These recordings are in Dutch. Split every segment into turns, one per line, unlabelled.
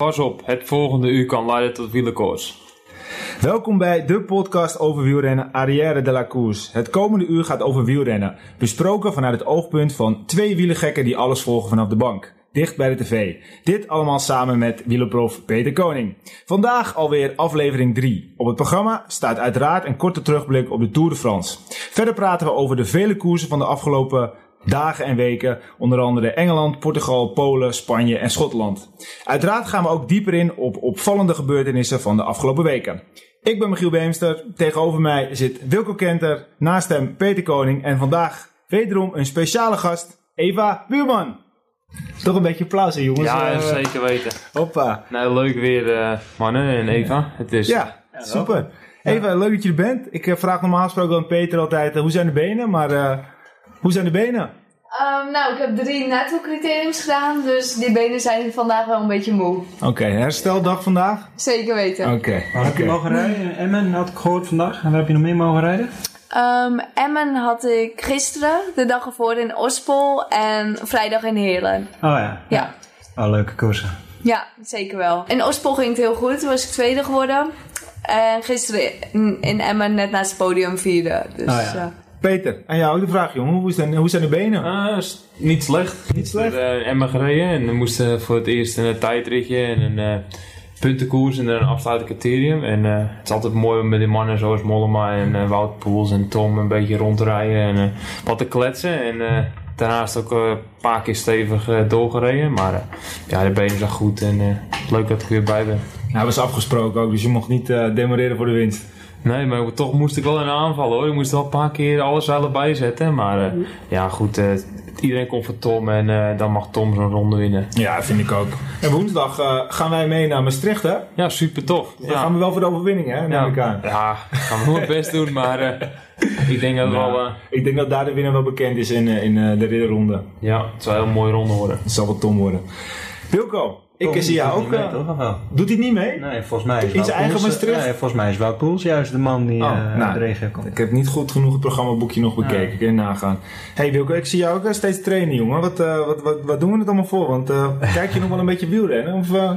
Pas op, het volgende uur kan leiden tot wielerkoers.
Welkom bij de podcast over wielrennen Arrière de la Course. Het komende uur gaat over wielrennen. Besproken vanuit het oogpunt van twee wielergekken die alles volgen vanaf de bank. Dicht bij de tv. Dit allemaal samen met wielerprof Peter Koning. Vandaag alweer aflevering 3. Op het programma staat uiteraard een korte terugblik op de Tour de France. Verder praten we over de vele koersen van de afgelopen dagen en weken. Onder andere Engeland, Portugal, Polen, Spanje en Schotland. Uiteraard gaan we ook dieper in op opvallende gebeurtenissen van de afgelopen weken. Ik ben Michiel Beemster. Tegenover mij zit Wilco Kenter. Naast hem Peter Koning. En vandaag wederom een speciale gast, Eva Buurman. Toch een beetje applaus, hè, jongens.
Ja,
Eh,
zeker weten.
Hoppa.
Nou, leuk weer, eh, mannen en Eva. Het is
Ja, super. Eva, leuk dat je er bent. Ik eh, vraag normaal gesproken aan Peter altijd, hoe zijn de benen? Maar eh, hoe zijn de benen?
Ehm, nou, ik heb drie netto-criteriums gedaan, dus die benen zijn vandaag wel een beetje moe.
Oké, hersteldag vandaag?
Zeker weten.
Oké.
Waar heb je mogen rijden? Emmen had ik gehoord vandaag. En waar heb je nog meer mogen rijden?
Ehm, Emmen had ik gisteren, de dag ervoor in Ospol en vrijdag in Heerlen.
Oh ja.
Ja,
Oh, leuke koersen.
ja, zeker wel. In Ospol ging het heel goed, toen was ik tweede geworden. En gisteren in, in Emmen net naast het podium vierde. Dus,
Oh ja.
Peter, aan jou ook de vraag, jongen. Hoe zijn, hoe zijn de benen?
Is niet slecht.
Niet slecht?
Uh, Emma gereden en we moesten voor het eerst een tijdritje en een eh, puntenkoers en een afsluitend criterium. En eh, het is altijd mooi om met die mannen zoals Mollema en eh, Wout Poels en Tom een beetje rond te rijden en eh, wat te kletsen. En eh, daarnaast ook eh, een paar keer stevig eh, doorgereden. Maar eh, ja, de benen zijn goed en eh, leuk dat ik weer bij ben.
Nou, was afgesproken ook, dus je mocht niet eh demoreren voor de winst.
Nee, maar toch moest ik wel in aanvallen hoor. Ik moest wel een paar keer alles zeilen bijzetten. Maar eh, ja, goed. eh, iedereen komt voor Tom en eh, dan mag Tom zo'n ronde winnen.
Ja, vind ik ook. En woensdag eh, gaan wij mee naar Maastricht, hè?
Ja, super tof.
Dan gaan we wel voor de overwinning, hè? Neem
ja,
ik aan.
ja, gaan we het best doen. Maar eh, ik denk dat
Nou,
wel...
Ik denk dat daar de winnaar wel bekend is in, in eh, de ridderronde.
ja, het zal een heel mooie ronde worden.
Het zal wel Tom worden. Wilco, ik zie jou ook. Eh,
mee, toch? Of wel?
doet hij niet mee?
Nee, volgens mij is
zijn eigen Maastricht?
Nee, volgens mij is Wout Poels juist de man die
Oh,
eh
nou.
de regio komt.
Ik heb niet goed genoeg het programmaboekje nog bekeken. Kun je nagaan. hey Wilco, ik zie jou ook eh, steeds trainen, jongen. Wat, eh, wat, wat, wat doen we het allemaal voor? Want eh, kijk je nog wel een beetje wielrennen? Of, eh?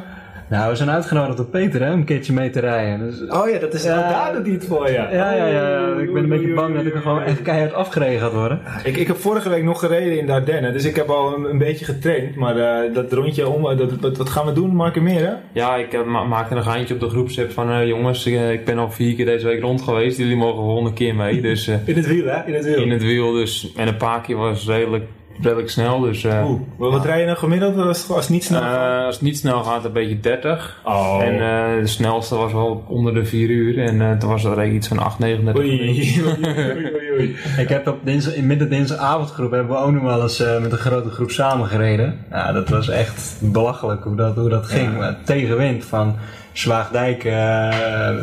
Nou, we zijn uitgenodigd door Peter hè, om een keertje mee te rijden. Dus,
Oh ja, dat is
Ja.
daar het voor, ja.
ja, ja, ja. Ik ben een beetje bang dat ik er gewoon echt keihard afgereden gaat worden.
Ik, ik heb vorige week nog gereden in de Ardennen, dus ik heb al een, een beetje getraind. Maar eh, dat rondje om, eh, dat, dat, wat gaan we doen? Marken meer, hè?
Ja, ik eh, ma maakte een geintje op de groepsapp van... eh, jongens, eh, ik ben al vier keer deze week rond geweest. Jullie mogen volgende keer mee. Dus eh,
In het wiel, hè? In het wiel.
in het wiel dus. En een paar keer was het redelijk, redelijk snel. Dus eh,
Oeh, wat wat rij je nou gemiddeld als, als het niet snel gaat?
eh, als het niet snel gaat, een beetje 30.
Oh.
En eh, de snelste was wel onder de 4 uur. En eh, toen was het er iets van 8, 39
Oei, oei, oei, oei, oei.
Ik heb op dinsdag, in midden dinsdagavondgroep hebben we ook nog wel eens eh, met een grote groep samen gereden. Ja, dat was echt belachelijk hoe dat, hoe dat ging. Tegenwind van Zwaagdijk eh,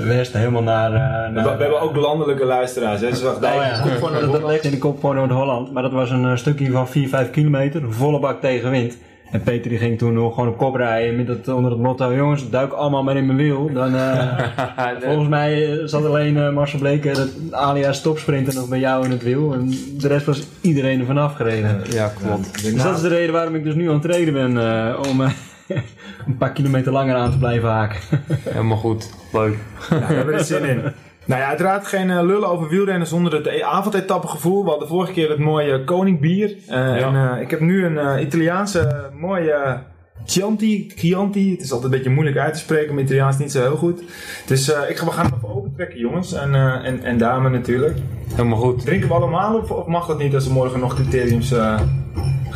West helemaal naar... eh,
We,
naar
we hebben ook landelijke luisteraars, hè? Zwaagdijk,
Oh ja.
Kop van
dat, dat ligt in de kop van Noord-Holland. Maar dat was een eh, stukje van 4, 5 kilometer. Volle bak tegenwind. En Peter die ging toen nog gewoon op kop rijden met het, onder het motto... Jongens, duik allemaal maar in mijn wiel. Dan, eh, volgens mij zat alleen eh, Marcel Bleker, het alias topsprinter, nog bij jou in het wiel. En de rest was iedereen er vanaf gereden.
Ja, klopt.
Dus dat is de reden waarom ik dus nu aan het trainen ben. eh, om eh, een paar kilometer langer aan te blijven haken.
Helemaal goed. Leuk.
Ja, we hebben er zin in. Nou ja, uiteraard geen eh, lullen over wielrennen zonder het e- avondetappegevoel. We hadden vorige keer het mooie Koning bier. Eh, En eh, ik heb nu een eh, Italiaanse mooie Chianti, Chianti. Het is altijd een beetje moeilijk uit te spreken, maar Italiaans is niet zo heel goed. Dus eh, ik ga, we gaan hem even opentrekken, jongens. En, eh, en, en dame natuurlijk.
Helemaal goed.
Drinken we allemaal of, of mag dat niet als er morgen nog criteriums eh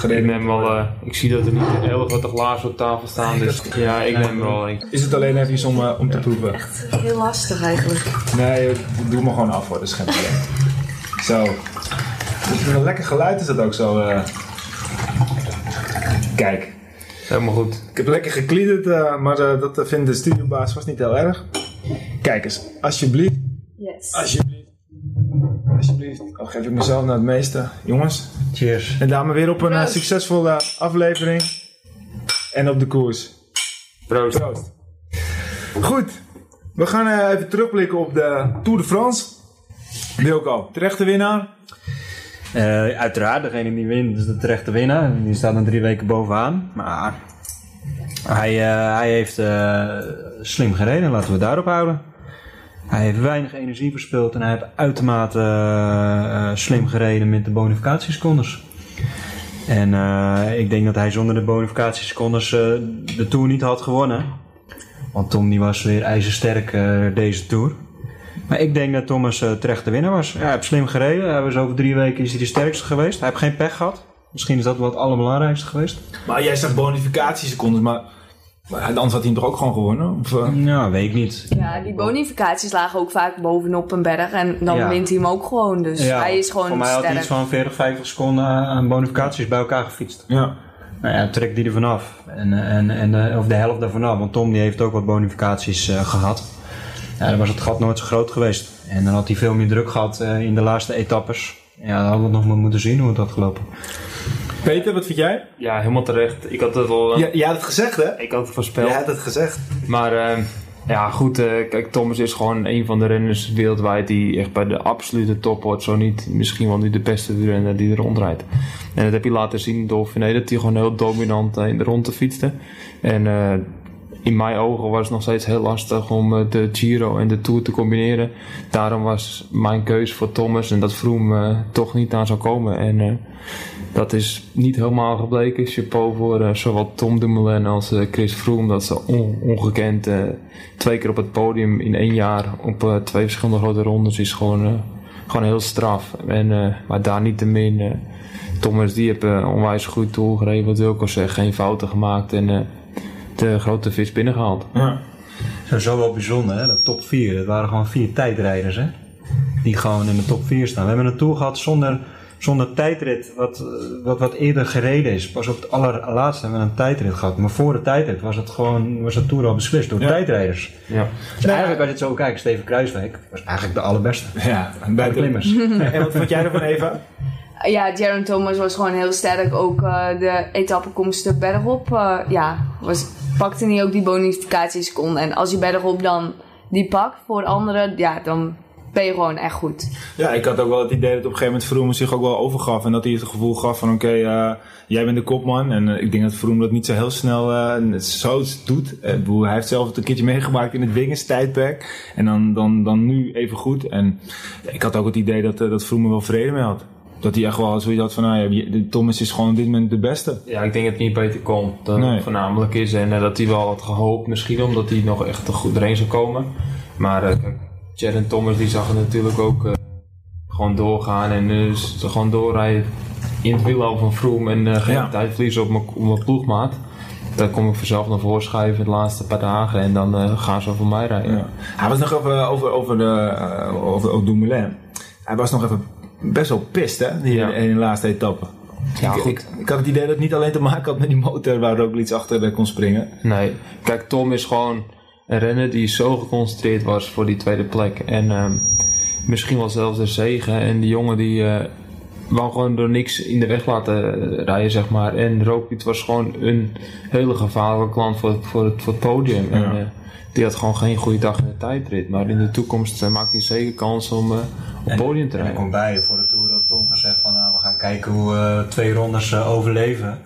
Ik neem wel, eh, ik zie dat er niet heel grote glazen op tafel staan, dus ja, ik neem wel een.
Is het alleen even om, eh, om te proeven?
heel lastig eigenlijk.
Nee, doe me gewoon af hoor, dat is geen probleem. Zo. Dus met een lekker geluid is dat ook zo. eh. Kijk,
Helemaal goed.
ik heb lekker gekliederd, eh, maar dat vindt de studiobaas vast niet heel erg. Kijk eens, alsjeblieft,
Yes.
alsjeblieft, alsjeblieft. Al geef ik mezelf naar het meeste. Jongens,
Cheers.
en daarmee weer op een eh, succesvolle aflevering. En op de koers.
Proost.
Proost. Goed, we gaan eh, even terugblikken op de Tour de France. Wilco, terechte winnaar.
Eh, uiteraard, degene die wint is de terechte winnaar. Die staat dan drie weken bovenaan. Maar Hij, eh, hij heeft eh, slim gereden, laten we daarop houden. Hij heeft weinig energie verspild en hij heeft uitermate eh, eh, slim gereden met de bonificatiesecondes. En eh, ik denk dat hij zonder de bonificatiesecondes eh de Tour niet had gewonnen. Want Tom die was weer ijzersterk deze Tour. Maar ik denk dat Thomas terecht de winnaar was. Ja, hij heeft slim gereden. Hij was over drie weken is hij de sterkste geweest. Hij heeft geen pech gehad. Misschien is dat wel het allerbelangrijkste geweest.
Maar jij zegt bonificatiesecondes, maar, maar anders had hij hem toch ook gewoon gewonnen? Of, eh?
Ja, weet ik niet.
Ja, die bonificaties lagen ook vaak bovenop een berg en dan
Ja.
wint hij hem ook gewoon. Dus
Ja,
hij is gewoon
Voor mij had hij iets van 40, 50 seconden aan bonificaties bij elkaar gefietst.
Ja.
Nou ja, trek die er vanaf. En, eh, en, en, eh, of de helft daarvan af. Want Tom die heeft ook wat bonificaties eh, gehad. Ja, dan was het gat nooit zo groot geweest. En dan had hij veel meer druk gehad eh, in de laatste etappes. Ja, dan hadden we nog maar moeten zien hoe het had gelopen.
Peter, wat vind jij?
Ja, helemaal terecht. Ik had het al...
Ja, jij had het gezegd, hè?
Ik had het voorspeld.
Jij had het gezegd.
Maar eh, ja, goed. eh, kijk, Thomas is gewoon een van de renners wereldwijd die echt bij de absolute top hoort. Zo niet, misschien wel nu de beste renner die er rondrijdt. En dat heb je laten zien de Dauphiné, dat hij gewoon heel dominant eh, in de ronde fietste. En eh, in mijn ogen was het nog steeds heel lastig om eh, de Giro en de Tour te combineren. Daarom was mijn keuze voor Thomas en dat Froome eh, toch niet aan zou komen. En eh, dat is niet helemaal gebleken. Chapeau voor eh, zowel Tom Dumoulin als eh, Chris Froome. Dat ze on- ongekend eh, twee keer op het podium in één jaar op twee verschillende grote rondes is gewoon, gewoon heel straf. En, maar daar niet te min. Thomas die heeft onwijs goed doorgereden. Wat Wilco zegt. Geen fouten gemaakt. En de grote vis binnengehaald.
Ja.
Sowieso wel bijzonder, hè? Dat top 4. Dat waren gewoon vier tijdrijders, hè? Die gewoon in de top 4 staan. We hebben een tour gehad zonder, zonder tijdrit, wat, wat, wat eerder gereden is. Pas op het allerlaatste hebben we een tijdrit gehad. Maar voor de tijdrit was het gewoon, was de tour al beslist door
Ja.
tijdrijders.
Ja.
Dus eigenlijk, als je het zo kijkt, Steven Kruiswijk was eigenlijk de allerbeste.
Ja,
Bij de klimmers.
En wat vond jij ervan, Eva?
Ja, Jaron Thomas was gewoon heel sterk. Ook eh, de etappekomsten bergop. eh, ja, was, pakte hij ook die bonificatieseconden. En als je bergop dan die pakt voor anderen, ja, dan ben je gewoon echt goed.
Ja, ik had ook wel het idee dat op een gegeven moment Vroom zich ook wel overgaf. En dat hij het gevoel gaf van oké, eh, jij bent de kopman. En eh, ik denk dat Vroom dat niet zo heel snel eh, zo doet. Eh, hij heeft zelf het een keertje meegemaakt in het Wingens tijdperk. En dan, dan, dan nu even goed. En ik had ook het idee dat, dat Vroom er wel vrede mee had. Dat hij echt wel zoiets had van, nou ja, Thomas is gewoon op dit moment de beste.
Ja, ik denk dat het niet beter kon dan
Nee.
het voornamelijk is. En dat hij wel had gehoopt misschien, omdat hij nog echt te goed erheen zou komen. Maar eh Jaron Thomas die zag het natuurlijk ook eh, gewoon doorgaan. En dus gewoon doorrijden in het wiel van Froome en eh, geen
Ja.
tijd verliezen op mijn- ploegmaat. Daar kom ik vanzelf naar voren schuiven de laatste paar dagen. En dan gaan ze voor mij rijden.
Ja. Hij was nog even over, over, de, over, over Dumoulin. Hij was nog even best wel pist, hè, die,
Ja.
in de laatste etappe.
Ja,
ik,
goed.
Ik, ik had het idee dat het niet alleen te maken had met die motor waar ook iets achter kon springen.
Nee, kijk, Tom is gewoon een renner die zo geconcentreerd was voor die tweede plek. En ehm, misschien wel zelfs de zegen. En die jongen die eh wou gewoon door niks in de weg laten eh, rijden, zeg maar. En Roglic was gewoon een hele gevaarlijke klant voor, het- voor, het, voor het podium. En eh, die had gewoon geen goede dag in de tijdrit. Maar in de toekomst eh, maakt hij zeker kans om op het podium te
En er
rijden.
komt bij voor de Tour dat Tom gezegd van nou, we gaan kijken hoe we twee rondes overleven.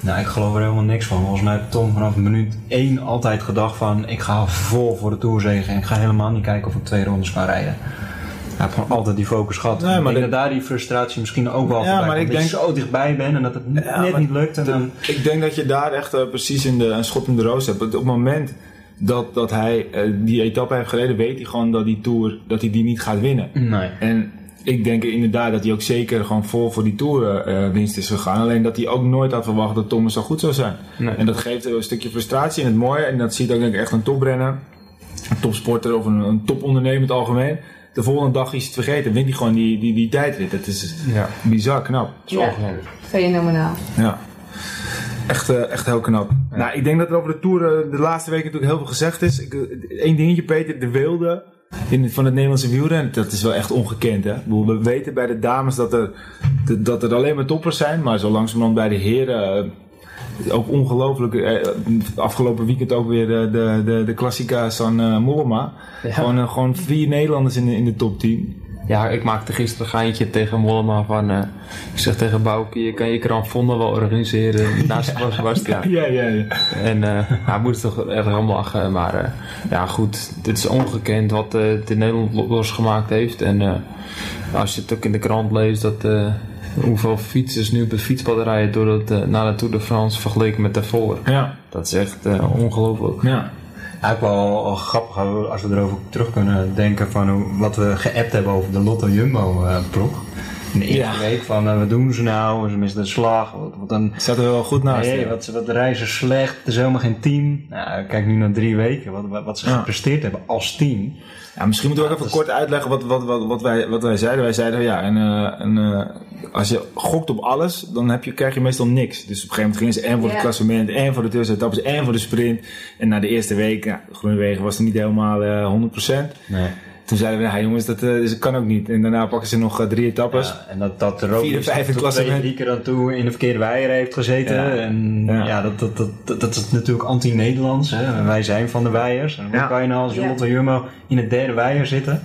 Nou, ik geloof er helemaal niks van. Volgens mij heeft Tom vanaf minuut één altijd gedacht van ik ga vol voor de Tourzege en ik ga helemaal niet kijken of ik twee rondes kan rijden. Hij heeft gewoon altijd die focus gehad.
Nee,
ik
maar
denk
de-
dat daar die frustratie misschien ook wel
Ja, maar ik
Dat je
denk-
zo dichtbij bent en dat het net
maar
niet lukt. En dan,
Ik denk dat je daar echt eh, precies in de, een schot in de roos hebt. Op het moment dat, dat hij eh, die etappe heeft gereden, weet hij gewoon dat die Tour dat hij die niet gaat winnen.
nee.
En ik denk inderdaad dat hij ook zeker gewoon vol voor die Tour eh, winst is gegaan. Alleen dat hij ook nooit had verwacht dat Thomas zo goed zou zijn.
Nee.
En dat geeft een stukje frustratie en het mooie. En dat ziet ook denk ik echt een toprenner, een topsporter of een, een topondernemer in het algemeen. De volgende dag is het vergeten, wint hij gewoon die, die, die tijdrit. Dat is
Ja,
bizar knap.
zo
Ja. Fenomenaal.
Ja. Echt, eh, echt heel knap. Nou, ik denk dat er over de Tour eh, de laatste weken natuurlijk heel veel gezegd is. Eén dingetje, Peter. De wilde in, van het Nederlandse wielrennen, dat is wel echt ongekend. Hè? We weten bij de dames dat er, dat er alleen maar toppers zijn. Maar zo langzamerhand bij de heren... eh, ook ongelooflijk. eh, afgelopen weekend ook weer de, de, de, de Klassica van eh Mollema.
Ja.
Gewoon, eh, gewoon vier Nederlanders in de, in de top 10.
Ja, ik maakte gisteren een geintje tegen Mollema van... eh, ik zeg tegen Bouke, je kan je krant vonden wel organiseren naast Sebastian.
Ja, ja, ja.
En eh, hij moest toch erg om lachen. Maar eh, ja, goed, dit is ongekend wat het in Nederland lo- losgemaakt heeft. En als je het ook in de krant leest, dat, hoeveel fietsers nu op het fietspad rijden door naar de Tour de France vergeleken met daarvoor.
Ja,
Dat is echt ongelooflijk.
ja.
Ook wel, grappig als we erover terug kunnen denken van wat we geappt hebben over de Lotto Jumbo ploeg. In de eerste
Ja.
week van eh, wat doen ze nou, ze missen de slag, wat, wat een...
Zat er wel goed naast.
Nee,
ja.
wat, wat reizen slecht, er is helemaal geen team. Nou, kijk nu naar drie weken, wat, wat, wat ze
Ja.
gepresteerd hebben als team.
Ja, misschien moeten we ook even kort uitleggen wat, wat, wat, wat, wij, wat wij zeiden. Wij zeiden, ja, en, eh, en, eh, als je gokt op alles, dan heb je, krijg je meestal niks. Dus op een gegeven moment gingen ze en voor het klassement, en voor de tussenetappes, en voor de sprint. En na de eerste week, ja, Groenewegen was er niet helemaal eh 100%.
Nee.
Toen zeiden we, ja jongens, dat, eh, dat kan ook niet. En daarna pakken ze nog eh, drie etappes.
Ja, en dat, dat
klassement.
twee, drie keer aan toe in de verkeerde weier heeft gezeten.
Ja.
En
Ja.
ja, dat, dat, dat, dat, dat is natuurlijk anti-Nederlands. hè. Wij zijn van de weiers. En hoe
Ja.
kan je nou als
Ja.
Lotto Jumbo in het derde weier zitten?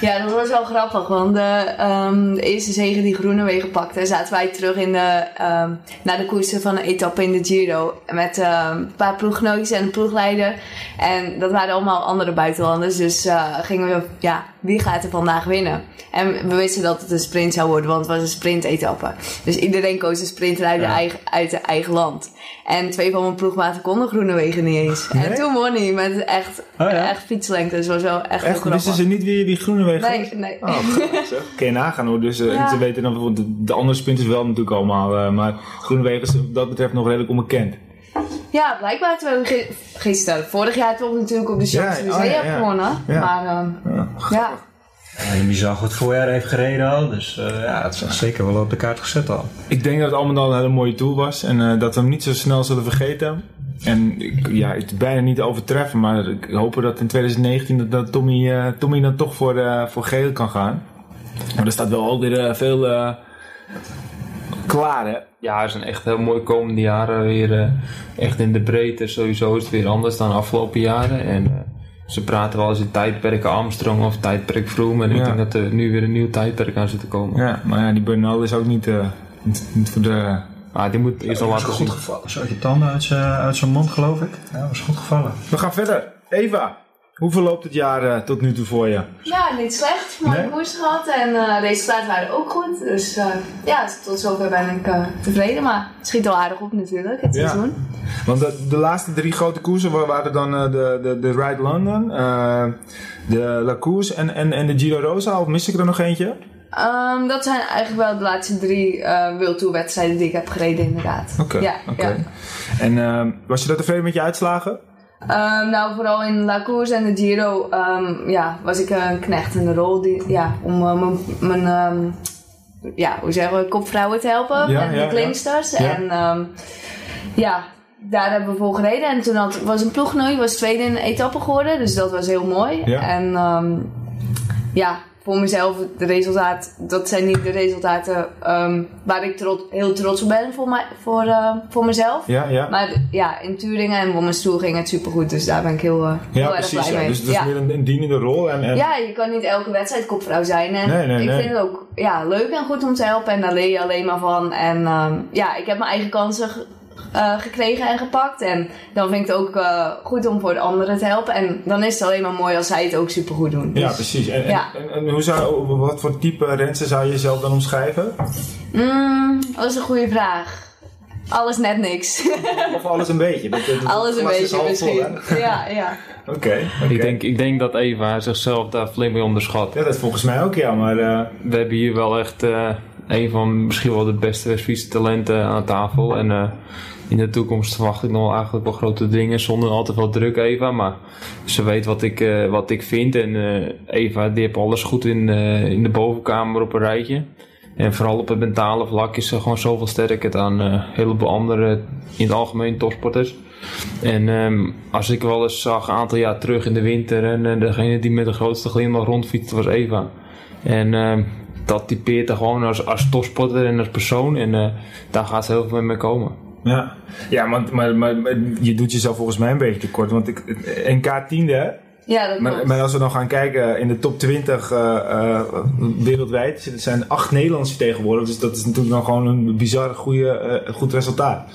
Ja, dat was wel grappig, want de, ehm, eerste zege die Groenewegen pakte, zaten wij terug in de, ehm naar de koersen van een etappe in de Giro. Met ehm, een paar ploeggenootjes en een ploegleider. En dat waren allemaal andere buitenlanders, dus eh, gingen we, ja, wie gaat er vandaag winnen? En we wisten dat het een sprint zou worden, want het was een sprintetappe. Dus iedereen koos een sprinter uit, de eigen, uit de eigen land. En twee van mijn ploegmaten konden Groenewegen niet eens.
Nee?
En toen won hij met echt,
Oh ja?
echt fietslengte, dus het was wel echt,
Echt,
grappig.
wisten ze niet wie, wie Groenewegen was?
Nee, nee.
Oh. Kun je nagaan hoor. Dus eh,
Ja.
ze weten dan bijvoorbeeld de, de andere sprinters wel natuurlijk allemaal. eh, maar Groenewegen is wat dat betreft nog redelijk onbekend.
Ja, blijkbaar terwijl we gi- gisteren, vorig jaar toch natuurlijk op de Champs-Élysées
oh ja,
gewonnen.
Ja.
Maar ehm,
Ja.
Ja,
die zag het voorjaar heeft gereden al. Dus eh, ja, het is zeker wel op de kaart gezet al.
Ik denk dat het allemaal al een hele mooie tool was. En eh, dat we hem niet zo snel zullen vergeten. En ik, ja, het bijna niet overtreffen. Maar ik hoop dat in 2019 dat, dat Tommy, eh, Tommy dan toch voor, eh, voor geel kan gaan. Maar er staat wel ook weer veel eh, klaar hè.
Ja, het zijn echt heel mooi komende jaren weer eh, echt in de breedte. Sowieso is het weer anders dan de afgelopen jaren. En eh, ze praten wel eens in tijdperk Armstrong of tijdperk Froome. En ik denk dat er nu weer een nieuw tijdperk aan zit te komen.
Ja, maar ja, die Bernal is ook niet, eh, niet, niet voor de...
Maar die moet eerst al laten zien.
gevallen. Zo uit je tanden uit zijn uit zijn mond, geloof ik. Ja, was goed gevallen.
We gaan verder. Eva, hoe verloopt het jaar eh, tot nu toe voor je?
ja, niet slecht. Mooie
Nee?
koers gehad en eh resultaten waren ook goed. Dus eh, ja, tot zover ben ik tevreden. Maar het schiet al aardig op natuurlijk, het
Ja.
seizoen.
Want de, de laatste drie grote koersen wa- waren dan de, de, de Ride London, de La Course en, en, en de Giro Rosa. Of mis ik er nog eentje?
Ehm, dat zijn eigenlijk wel de laatste drie uh, World Tour wedstrijden die ik heb gereden inderdaad.
Oké,
ja.
En eh, was je daar tevreden met je uitslagen?
Ehm, nou, vooral in La Course en de Giro ehm, ja, was ik een knecht in de rol die, ja, om eh, mijn, ehm, ja, hoe zeggen we, kopvrouwen te helpen
Ja, ja,
de klimsters.
Ja.
En ja, daar hebben we voor gereden. En toen had, was een ploeggenoot, was tweede in een etappe geworden. Dus dat was heel mooi. En ja, voor mezelf, de resultaat, dat zijn niet de resultaten ehm, waar ik trots, heel trots op ben voor, mij, voor, eh, voor mezelf.
Ja, ja.
Maar ja, in Turingen en Women's Tour ging het supergoed. Dus daar ben ik heel, eh, heel
ja,
erg
precies.
blij
Ja.
mee.
Dus het is
ja.
meer een, een dienende rol. En, en,
ja, je kan niet elke wedstrijd kopvrouw zijn. En
Nee, nee,
ik
nee.
vind het ook ja, leuk en goed om te helpen. En daar leer je alleen maar van. En ehm, ja, ik heb mijn eigen kansen eh, gekregen en gepakt. En dan vind ik het ook eh, goed om voor de anderen te helpen. En dan is het alleen maar mooi als zij het ook supergoed doen.
Ja,
Dus,
precies. En, en-
Ja.
en, en hoe zou, wat voor type rensen zou je jezelf dan omschrijven?
mm, dat is een goede vraag. Alles net niks.
Of alles een beetje? Dat- dat-
Alles een beetje
vol,
misschien. ja, ja.
Oké, oké.
Ik, denk, ik denk dat Eva zichzelf daar flink mee onderschat.
Ja, dat is volgens mij ook, ja. Maar eh,
We hebben hier wel echt eh, een van misschien wel de beste fietstalenten aan tafel. En eh, in de toekomst verwacht ik nog eigenlijk wel grote dingen zonder al te veel druk Eva. Maar ze weet wat ik, eh, wat ik vind. En eh, Eva die heeft alles goed in, eh, in de bovenkamer op een rijtje. En vooral op het mentale vlak is ze gewoon zoveel sterker dan een heleboel andere in het algemeen topsporters. En ehm, als ik wel eens zag een aantal jaar terug in de winter en degene die met de grootste glimlach rondfietste was Eva. En ehm, dat typeert er gewoon als, als topsporter en als persoon en daar gaat ze heel veel mee komen.
Ja, ja maar, maar, maar, maar je doet jezelf volgens mij een beetje tekort. Want ik, NK tiende, hè?
Ja, dat
Maar,
klopt.
maar als we dan gaan kijken in de top 20 eh, eh, wereldwijd, er zijn acht Nederlandse vertegenwoordigers. Dus dat is natuurlijk dan gewoon een bizar goede, eh, goed resultaat.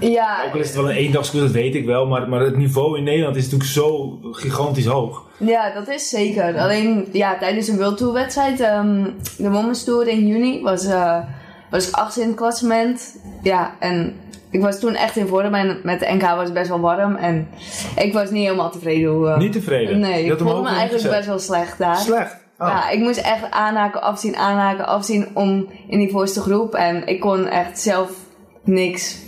ja,
Ook al is het wel een eendagskoers, dat weet ik wel. Maar, maar het niveau in Nederland is natuurlijk zo gigantisch hoog.
Ja, dat is zeker. Alleen ja, tijdens een World Tour wedstrijd, ehm, de Women's Tour in juni, was, eh was ik achtste in het klassement. Ja, en ik was toen echt in vorm en met de NK was het best wel warm. En ik was niet helemaal tevreden. Hoe, eh,
Niet tevreden?
Nee, ik voelde me eigenlijk best wel slecht daar.
Slecht. Oh.
Ja, ik moest echt aanhaken, afzien, aanhaken, afzien om in die voorste groep. En ik kon echt zelf niks.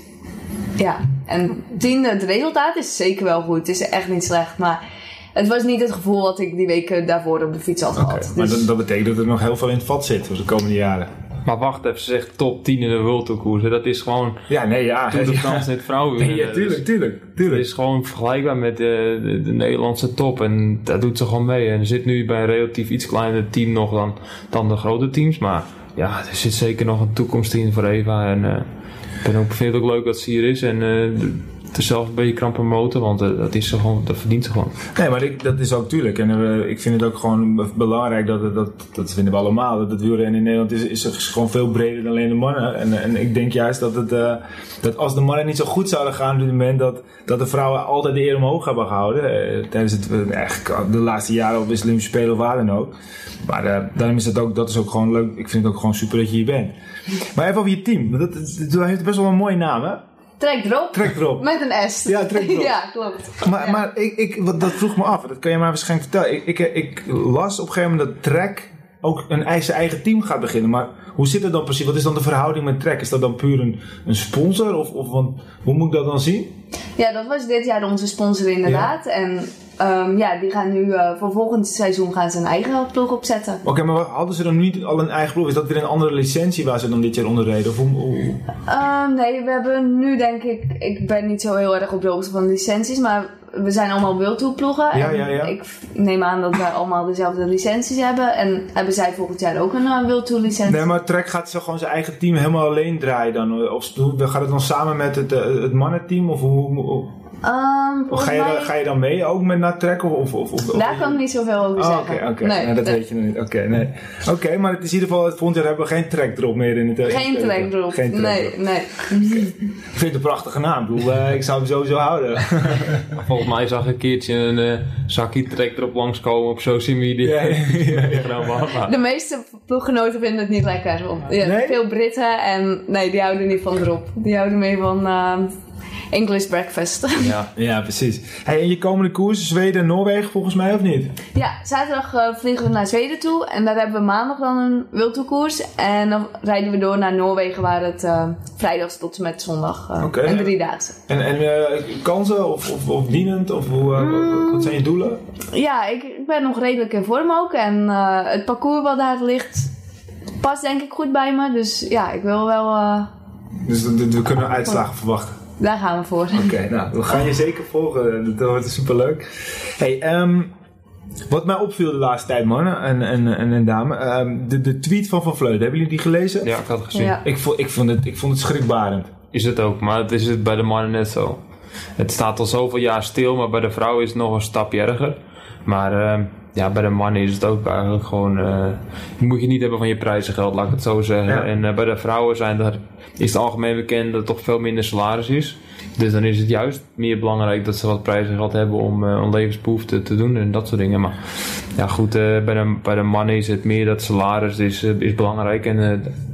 Ja, en tiende, het resultaat is zeker wel goed. Het is echt niet slecht, maar het was niet het gevoel wat ik die weken daarvoor op de fiets had
Oké,
gehad.
maar
Dus-
dat, dat betekent dat er nog heel veel in het vat zit voor de komende jaren.
Maar wacht even, ze zegt top 10 in de World Tour koers. hè. Dat is gewoon
Ja, nee, ja.
Tour de. France in het vrouwen.
Nee, ja, tuurlijk, tuurlijk,
Het
tuurlijk.
is gewoon vergelijkbaar met de, de, de Nederlandse top. En daar doet ze gewoon mee. En er zit nu bij een relatief iets kleiner team nog dan, dan de grote teams. Maar ja, er zit zeker nog een toekomst in voor Eva. En eh, ik ben ook, vind het ook leuk dat ze hier is. En eh, zelfs een beetje krap promoten. Want eh, dat, is gewoon, dat verdient ze gewoon.
Nee, maar ik, dat is ook tuurlijk. En eh, ik vind het ook gewoon belangrijk dat, dat, dat vinden we allemaal, dat het wielrennen in Nederland is, is, gewoon veel breder dan alleen de mannen. En, en ik denk juist dat, het, eh, dat als de mannen niet zo goed zouden gaan op dit moment, dat, dat de vrouwen altijd de eer omhoog hebben gehouden. eh, tijdens het, eigenlijk de laatste jaren op Olympische Spelen of waar dan ook. Maar daarom is het ook, dat is ook gewoon leuk. Ik vind het ook gewoon super dat je hier bent. Maar even over je team. Dat, dat, dat heeft best wel een mooie naam, hè?
Trek erop.
Trek erop.
Met een S.
Ja, trek erop.
ja, klopt.
Maar, maar ik, ik, wat, dat vroeg me af, dat kan je mij waarschijnlijk vertellen. Ik, ik, ik las op een gegeven moment dat Trek ook een eigen, zijn eigen team gaat beginnen. Maar hoe zit het dan precies? Wat is dan de verhouding met Trek? Is dat dan puur een, een sponsor? Of, of want, hoe moet ik dat dan zien?
Ja, dat was dit jaar onze sponsor inderdaad. En ehm, ja, die gaan nu eh, voor volgend seizoen gaan ze een eigen ploeg opzetten.
Oké, maar hadden ze dan niet al een eigen ploeg? Is dat weer een andere licentie waar ze dan dit jaar onder reden? Of hoe, hoe-
Ehm, nee, we hebben nu denk ik, ik ben niet zo heel erg op de hoogte van licenties, maar we zijn allemaal World Tour ploegen.
Ja,
en
ja, ja.
Ik neem aan dat wij allemaal dezelfde licenties hebben. En hebben zij volgend jaar ook een uh, World Tour licentie?
Nee, maar Trek gaat zo gewoon zijn eigen team helemaal alleen draaien dan? Of gaat het dan samen met het, eh, het mannenteam? Of hoe, hoe-
Ehm,
ga, je,
mij,
ga je dan mee ook met naar Trek? Of, of, of, of-
daar kan ik niet zoveel over
Oh,
zeggen.
Oké, oké.
Nee,
Nou, dat weet je nog niet. Oké, nee. Oké, maar het is in ieder geval, volgend jaar hebben we geen track erop meer in het
Geen
het-
track erop.
Geen track
Nee,
erop.
nee.
Ik vind het een prachtige naam. Ik, bedoel, eh, ik zou hem sowieso houden.
Volgens mij zag ik een keertje een eh, zakje trek erop langskomen op social media.
Ja,
De meeste ploeggenoten vinden het niet lekker. Of, ja,
Nee?
Veel Britten en nee, die houden niet van erop. Die houden mee van ehm, English breakfast.
ja.
ja, precies. Hey, en je komende koers, Zweden en Noorwegen volgens mij of niet?
Ja, zaterdag eh, vliegen we naar Zweden toe en daar hebben we maandag dan een wildtoerkoers. En dan rijden we door naar Noorwegen waar het eh vrijdags tot en met zondag eh en drie dagen.
En, en kansen of, of, of dienend? Of hoe, wat- zijn je doelen?
Ja, ik, ik ben nog redelijk in vorm ook en het parcours wat daar ligt past denk ik goed bij me. Dus ja, ik wil wel,
Dus we kunnen uitslagen verwachten.
Daar gaan we voor.
Oké, nou, we gaan je zeker volgen. Dat wordt superleuk. Hey, ehm, wat mij opviel de laatste tijd, mannen en, en, en, en dame. ehm, de, de tweet van Van Vleuten, hebben jullie die gelezen?
ja, ik had het gezien.
Ja.
Ik, vond, ik, vond het, ik vond het schrikbarend.
Is het ook, maar het is het bij de mannen net zo. Het staat al zoveel jaar stil, maar bij de vrouwen is het nog een stapje erger. Maar eh, ja, bij de mannen is het ook eigenlijk gewoon. eh je moet je niet hebben van je prijzengeld, laat ik het zo zeggen.
Ja.
En eh, bij de vrouwen zijn er, is het algemeen bekend dat er toch veel minder salaris is. Dus dan is het juist meer belangrijk dat ze wat prijzengeld hebben om uh, een levensbehoefte te doen en dat soort dingen. Maar ja, goed, uh, bij, de, bij de mannen is het meer dat salaris is, uh, is belangrijk. En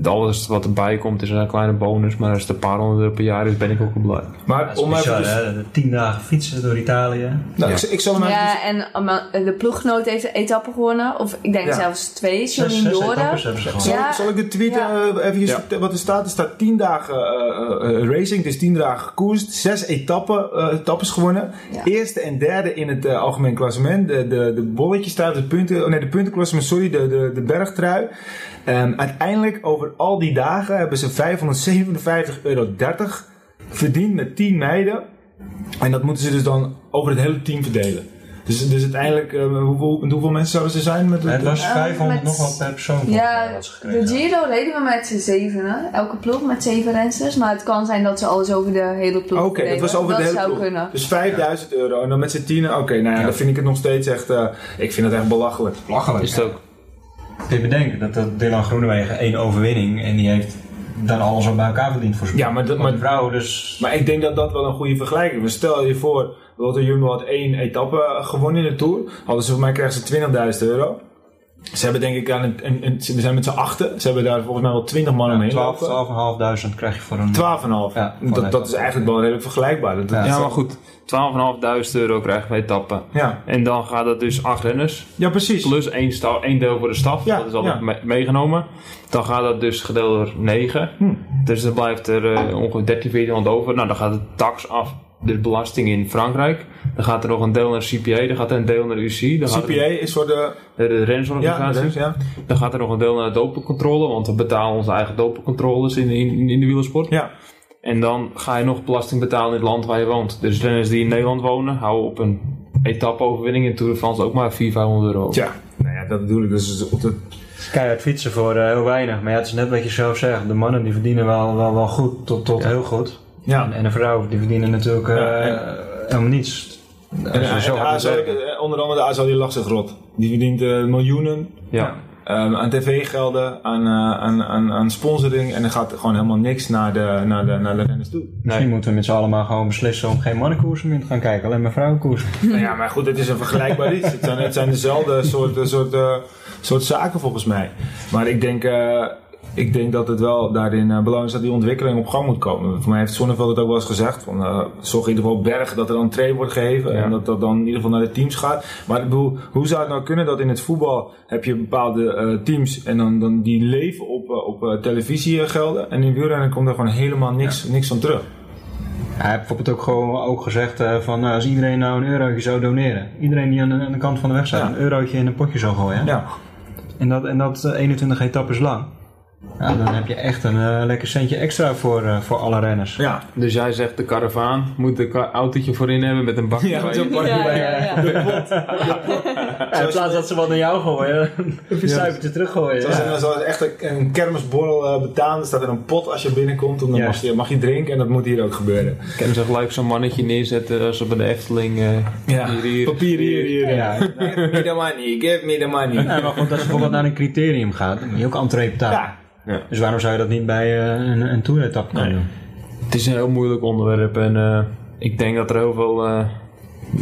uh, alles wat erbij komt is een kleine bonus. Maar als het een paar honderd euro per jaar is, ben ik ook wel blij.
Maar
Ja,
om
speciaal,
even...
hè? De tien dagen fietsen door Italië.
Nou,
Ja.
ik, ik zal hem even...
Ja, en de ploeggenoot heeft een etappe gewonnen. Of ik denk
Ja.
zelfs twee.
Gehad.
Ja.
ik, zal ik de tweet
Ja.
eh, even wat er staat? Er staat 10 dagen eh, eh, racing, dus 10 dagen gekoerst, 6 etappen, eh, etappes gewonnen.
Ja.
Eerste en derde in het eh, algemeen klassement. De, de, de bolletjestrui, de punten, oh nee, de puntenklassement, sorry, de, de, de bergtrui. Ehm, uiteindelijk over al die dagen hebben ze 557,30 euro verdiend met 10 meiden. En dat moeten ze dus dan over het hele team verdelen. Dus, dus uiteindelijk, eh, hoeveel, hoeveel mensen zouden ze zijn? Met,
Het was
Eh,
500
met-
nog wel per persoon.
Ja, de Giro reden we met z'n zevenen. Elke ploeg met zeven rensters. Maar het kan zijn dat ze alles over de hele ploeg
Oké, dat was over de hele
zou
ploeg.
kunnen.
Dus 5000 euro en dan met z'n tienen. Oké, nou ja,
Ja.
dan vind ik het nog steeds echt. eh, ik vind het echt belachelijk.
Belachelijk.
Is het ook.
Je bedenken dat, dat Dylan Groenewegen één overwinning en die heeft dan alles wat bij elkaar verdiend voor zijn
Ja, maar dat-
vrouw dus...
Maar ik denk dat dat wel een goede vergelijking is. Stel je voor, Lotto Jumbo had één etappe gewonnen in de Tour. Hadden ze voor mij krijgen ze 20.000 euro. Ze hebben denk ik aan een, een, een- we zijn met z'n achten. Ze hebben daar volgens mij wel 20 man omheen
12,
lopen.
12.500 krijg je voor een...
12,5.
Ja,
dat, dat is eigenlijk wel redelijk vergelijkbaar. Dat,
Ja.
Ja, maar goed. 12.500 euro krijgen we etappen.
ja.
En dan gaat het dus acht renners.
ja, precies.
Plus één, sta- één deel voor de staf.
Ja,
dat is altijd
ja.
me- meegenomen. Dan gaat dat dus gedeeld door 9.
Hm.
Dus dan blijft er eh, ongeveer 13, 14 over. Nou, dan gaat de tax af. De belasting in Frankrijk. Dan gaat er nog een deel naar CPA. Dan gaat er een deel naar UCI. Dan gaat
CPA is voor de.
de
Ja,
rensorganisatie.
is- ja.
Dan gaat er nog een deel naar de dopencontrole. Want we betalen onze eigen dopencontroles in, in, in de wielersport.
ja.
En dan ga je nog belasting betalen in het land waar je woont. Dus renners die in Nederland wonen, houden op een etappe-overwinning in Tour de France ook maar 400, 500 euro.
Tja, nou ja, dat bedoel ik. Dus op de,
Keihard fietsen voor eh, heel weinig. Maar ja, het is net wat je zelf zegt. De mannen die verdienen wel, wel, wel goed tot, tot heel goed.
Ja.
En, en de vrouwen die verdienen natuurlijk eh,
Ja, en-
helemaal niets.
En, en,
zo werkt.
eh, onder andere de ASO die lag zich rot. Die verdient eh, miljoenen
Ja.
ehm, aan tv-gelden, aan, eh, aan, aan, aan sponsoring. En er gaat gewoon helemaal niks naar de, naar de, naar de renners toe.
Misschien moeten we met z'n allen gewoon beslissen om geen mannenkoersen meer te gaan kijken. Alleen maar vrouwenkoersen.
nou ja, maar goed, het is een vergelijkbaar iets. Het zijn, het zijn dezelfde soort, soort, eh, soort zaken volgens mij. Maar ik denk, eh, ik denk dat het wel daarin eh, belangrijk is dat die ontwikkeling op gang moet komen. Voor mij heeft Zonneveld het ook wel eens gezegd. Van, eh, zorg in ieder geval Berg dat er dan train wordt gegeven.
Ja.
En dat dat dan in ieder geval naar de teams gaat. Maar ik bedoel, hoe zou het nou kunnen dat in het voetbal heb je bepaalde eh, teams en dan, dan die leven op, op eh, televisiegelden. En in wielrennen komt er gewoon helemaal niks, niks van terug.
Hij heeft bijvoorbeeld ook gewoon ook gezegd van als iedereen nou een eurotje zou doneren. Iedereen die aan de, aan de kant van de weg staat
Ja.
een eurotje in een potje zou gooien.
Ja.
En dat, en dat eh, 21 etappes lang. Ja, dan heb je echt een eh, lekker centje extra voor, eh, voor alle renners.
Ja.
Dus jij zegt de karavaan moet een autootje voorin hebben met een bakje
Ja,
bij.
zo'n bakje
Ja,
bij.
ja, ja.
in plaats dat ze wat naar jou gooien, een cijfertje teruggooien.
Zoals,
Ja.
een, zoals echt een, een kermisborrel betalen. Er staat er een pot als je binnenkomt. En dan mag je, mag je drinken. En dat moet hier ook gebeuren.
Ze gelijk zo'n mannetje neerzetten als ze bij de Efteling. eh, hier, hier.
Papier hier, hier.
Ja.
Give me the money, give me the money.
Ja, maar goed, als je bijvoorbeeld naar een criterium gaat, dan moet je ook entree betalen.
Ja.
Dus waarom zou je dat niet bij eh, een, een tour-etappe kunnen
Nee.
doen?
Het is een heel moeilijk onderwerp en eh, ik denk dat er heel veel eh,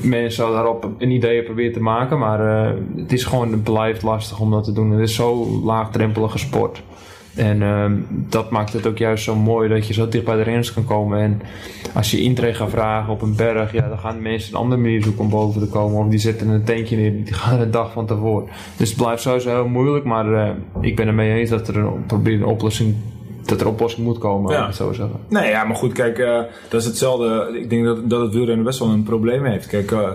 mensen daarop een idee proberen te maken, maar eh, het is gewoon, het blijft lastig om dat te doen. Het is zo laagdrempelige sport. En ehm, dat maakt het ook juist zo mooi dat je zo dicht bij de renners kan komen. En als je intree gaat vragen op een berg, ja, dan gaan mensen een andere manier zoeken om boven te komen. Of die zetten een tentje neer, die gaan een dag van tevoren. Dus het blijft sowieso heel moeilijk, maar eh, ik ben er mee eens dat er een, probeer een oplossing, dat er oplossing moet komen,
Ja.
zo zeggen.
Nee, ja, maar goed, kijk, eh, dat is hetzelfde. Ik denk dat, dat het wielrennen best wel een probleem heeft. Kijk, eh,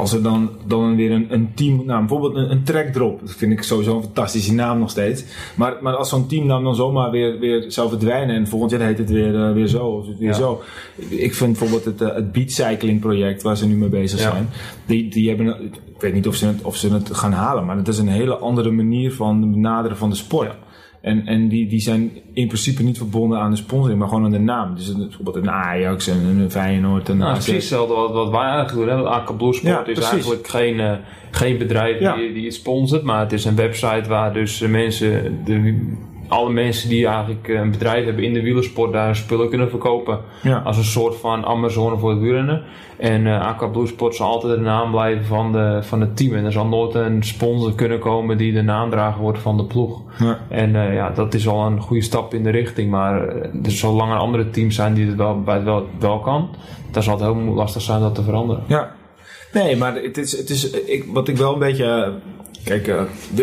als er dan, dan weer een, een team, nou bijvoorbeeld een, een trackdrop, dat vind ik sowieso een fantastische naam nog steeds. Maar, maar als zo'n teamnaam dan zomaar weer, weer zou verdwijnen en volgend jaar heet het weer, eh, weer zo of het weer
Ja.
zo. Ik vind bijvoorbeeld het, eh, het beatcycling project waar ze nu mee bezig
Ja.
zijn, die, die hebben, ik weet niet of ze, het, of ze het gaan halen, maar het is een hele andere manier van benaderen van de sport. En, en die, die zijn in principe niet verbonden aan de sponsoring, maar gewoon aan de naam. Dus bijvoorbeeld een Ajax en een Feyenoord en een
Nou, precies hetzelfde wat, wat wij eigenlijk doen. Hè? Blue Sport
Ja,
is
precies.
eigenlijk geen, eh, geen bedrijf
Ja.
die, die het sponsort, maar het is een website waar dus eh, mensen, de, alle mensen die eigenlijk eh, een bedrijf hebben in de wielersport daar spullen kunnen verkopen.
Ja.
Als een soort van Amazone voor het wielrennen. En eh AK Blue Sport zal altijd de naam blijven van, de, van het team. En er zal nooit een sponsor kunnen komen die de naamdrager wordt van de ploeg.
Ja.
En eh, ja, dat is al een goede stap in de richting. Maar er zolang er andere teams zijn die het wel, bij het wel, wel kan, dan zal het heel lastig zijn dat te veranderen.
Ja. Nee, maar het is, het is ik, wat ik wel een beetje. Eh, Kijk, eh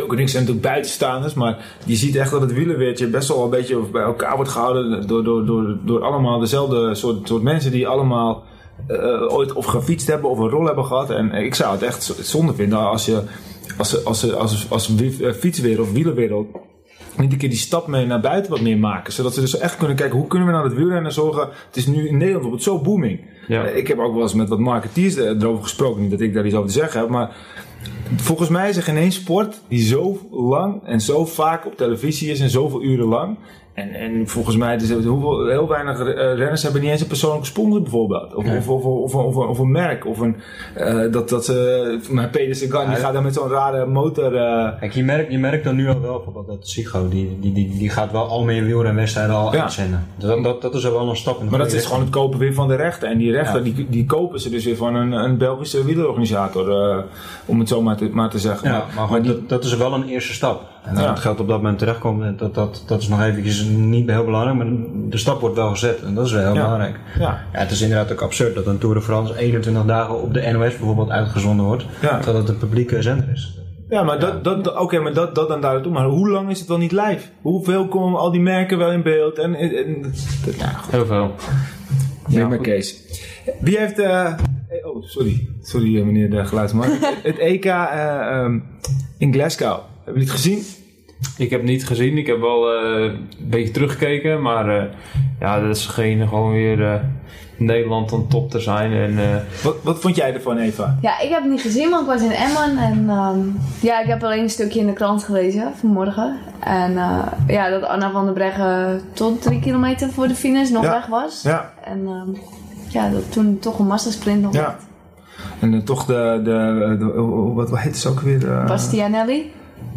en ik zijn natuurlijk buitenstaanders, maar je ziet echt dat het wielerweertje best wel een beetje bij elkaar wordt gehouden door, door, door, door allemaal dezelfde soort, soort mensen die allemaal eh, ooit of gefietst hebben of een rol hebben gehad. En ik zou het echt zonde vinden als je als, als, als, als, eh, fietswereld of wielerwereld niet een keer die stap mee naar buiten wat meer maken. Zodat ze dus echt kunnen kijken, hoe kunnen we nou het wielrennen zorgen. Het is nu in Nederland het zo booming.
Ja.
Eh, Ik heb ook wel eens met wat marketeers eh, erover gesproken. Niet dat ik daar iets over te zeggen heb, maar volgens mij is er geen één sport die zo lang en zo vaak op televisie is en zoveel uren lang. En, en volgens mij, dus hoeveel, heel weinig eh, renners hebben niet eens een persoonlijke sponsor bijvoorbeeld. Of, of, of, of, of, of, of een merk. Of een, eh, dat, dat ze, maar Peter Sagan, die gaat dan met zo'n rare motor. eh,
Kijk, je merkt, je merkt dan nu al wel bijvoorbeeld dat Sigo, die, die, die, die gaat wel al meer wielrenwedstrijden al
Ja.
uitzenden. Dat, dat, dat is wel een stap in. de
Maar dat is gewoon het kopen weer van de rechten. En die rechten,
Ja.
die, die kopen ze dus weer van een, een Belgische wielerorganisator. eh, om het zo maar te, maar te zeggen.
Ja, maar,
die,
dat, dat is wel een eerste stap. En
Ja.
dat het geld op dat moment terechtkomt, dat, dat, dat is nog eventjes niet heel belangrijk, maar de stap wordt wel gezet en dat is wel heel
Ja.
belangrijk.
ja,
Ja, het is inderdaad ook absurd dat een Tour de France 21 dagen op de NOS bijvoorbeeld uitgezonden wordt,
Ja.
terwijl het een publieke zender is.
ja, maar dat, dat, dat- oké, maar dat, dat dan daar toe. Maar hoe lang is het wel niet live? Hoeveel komen al die merken wel in beeld? En, en, en- dat, ja, goed.
Heel veel.
Neem
Ja,
maar. Kees. Wie heeft... eh, eh, oh, sorry. Sorry, eh, meneer de geluidsman. het, EK eh, ehm, in Glasgow. Hebben jullie het gezien?
Ik heb het niet gezien. Ik heb wel eh, een beetje teruggekeken. Maar eh, ja, dat is geen gewoon weer eh, Nederland aan top te zijn. En eh,
Wat, wat vond jij ervan, Eva?
Ja, ik heb het niet gezien, want ik was in Emmen. En ehm, ja, ik heb alleen een stukje in de krant gelezen vanmorgen. En eh, ja, dat Anna van der Breggen tot drie kilometer voor de finish nog
Ja.
weg was.
Ja,
En ehm, ja, dat toen toch een massasprint nog
ja. En toch de, de, de- oh, wat heet ze ook weer? eh,
Bastianelli.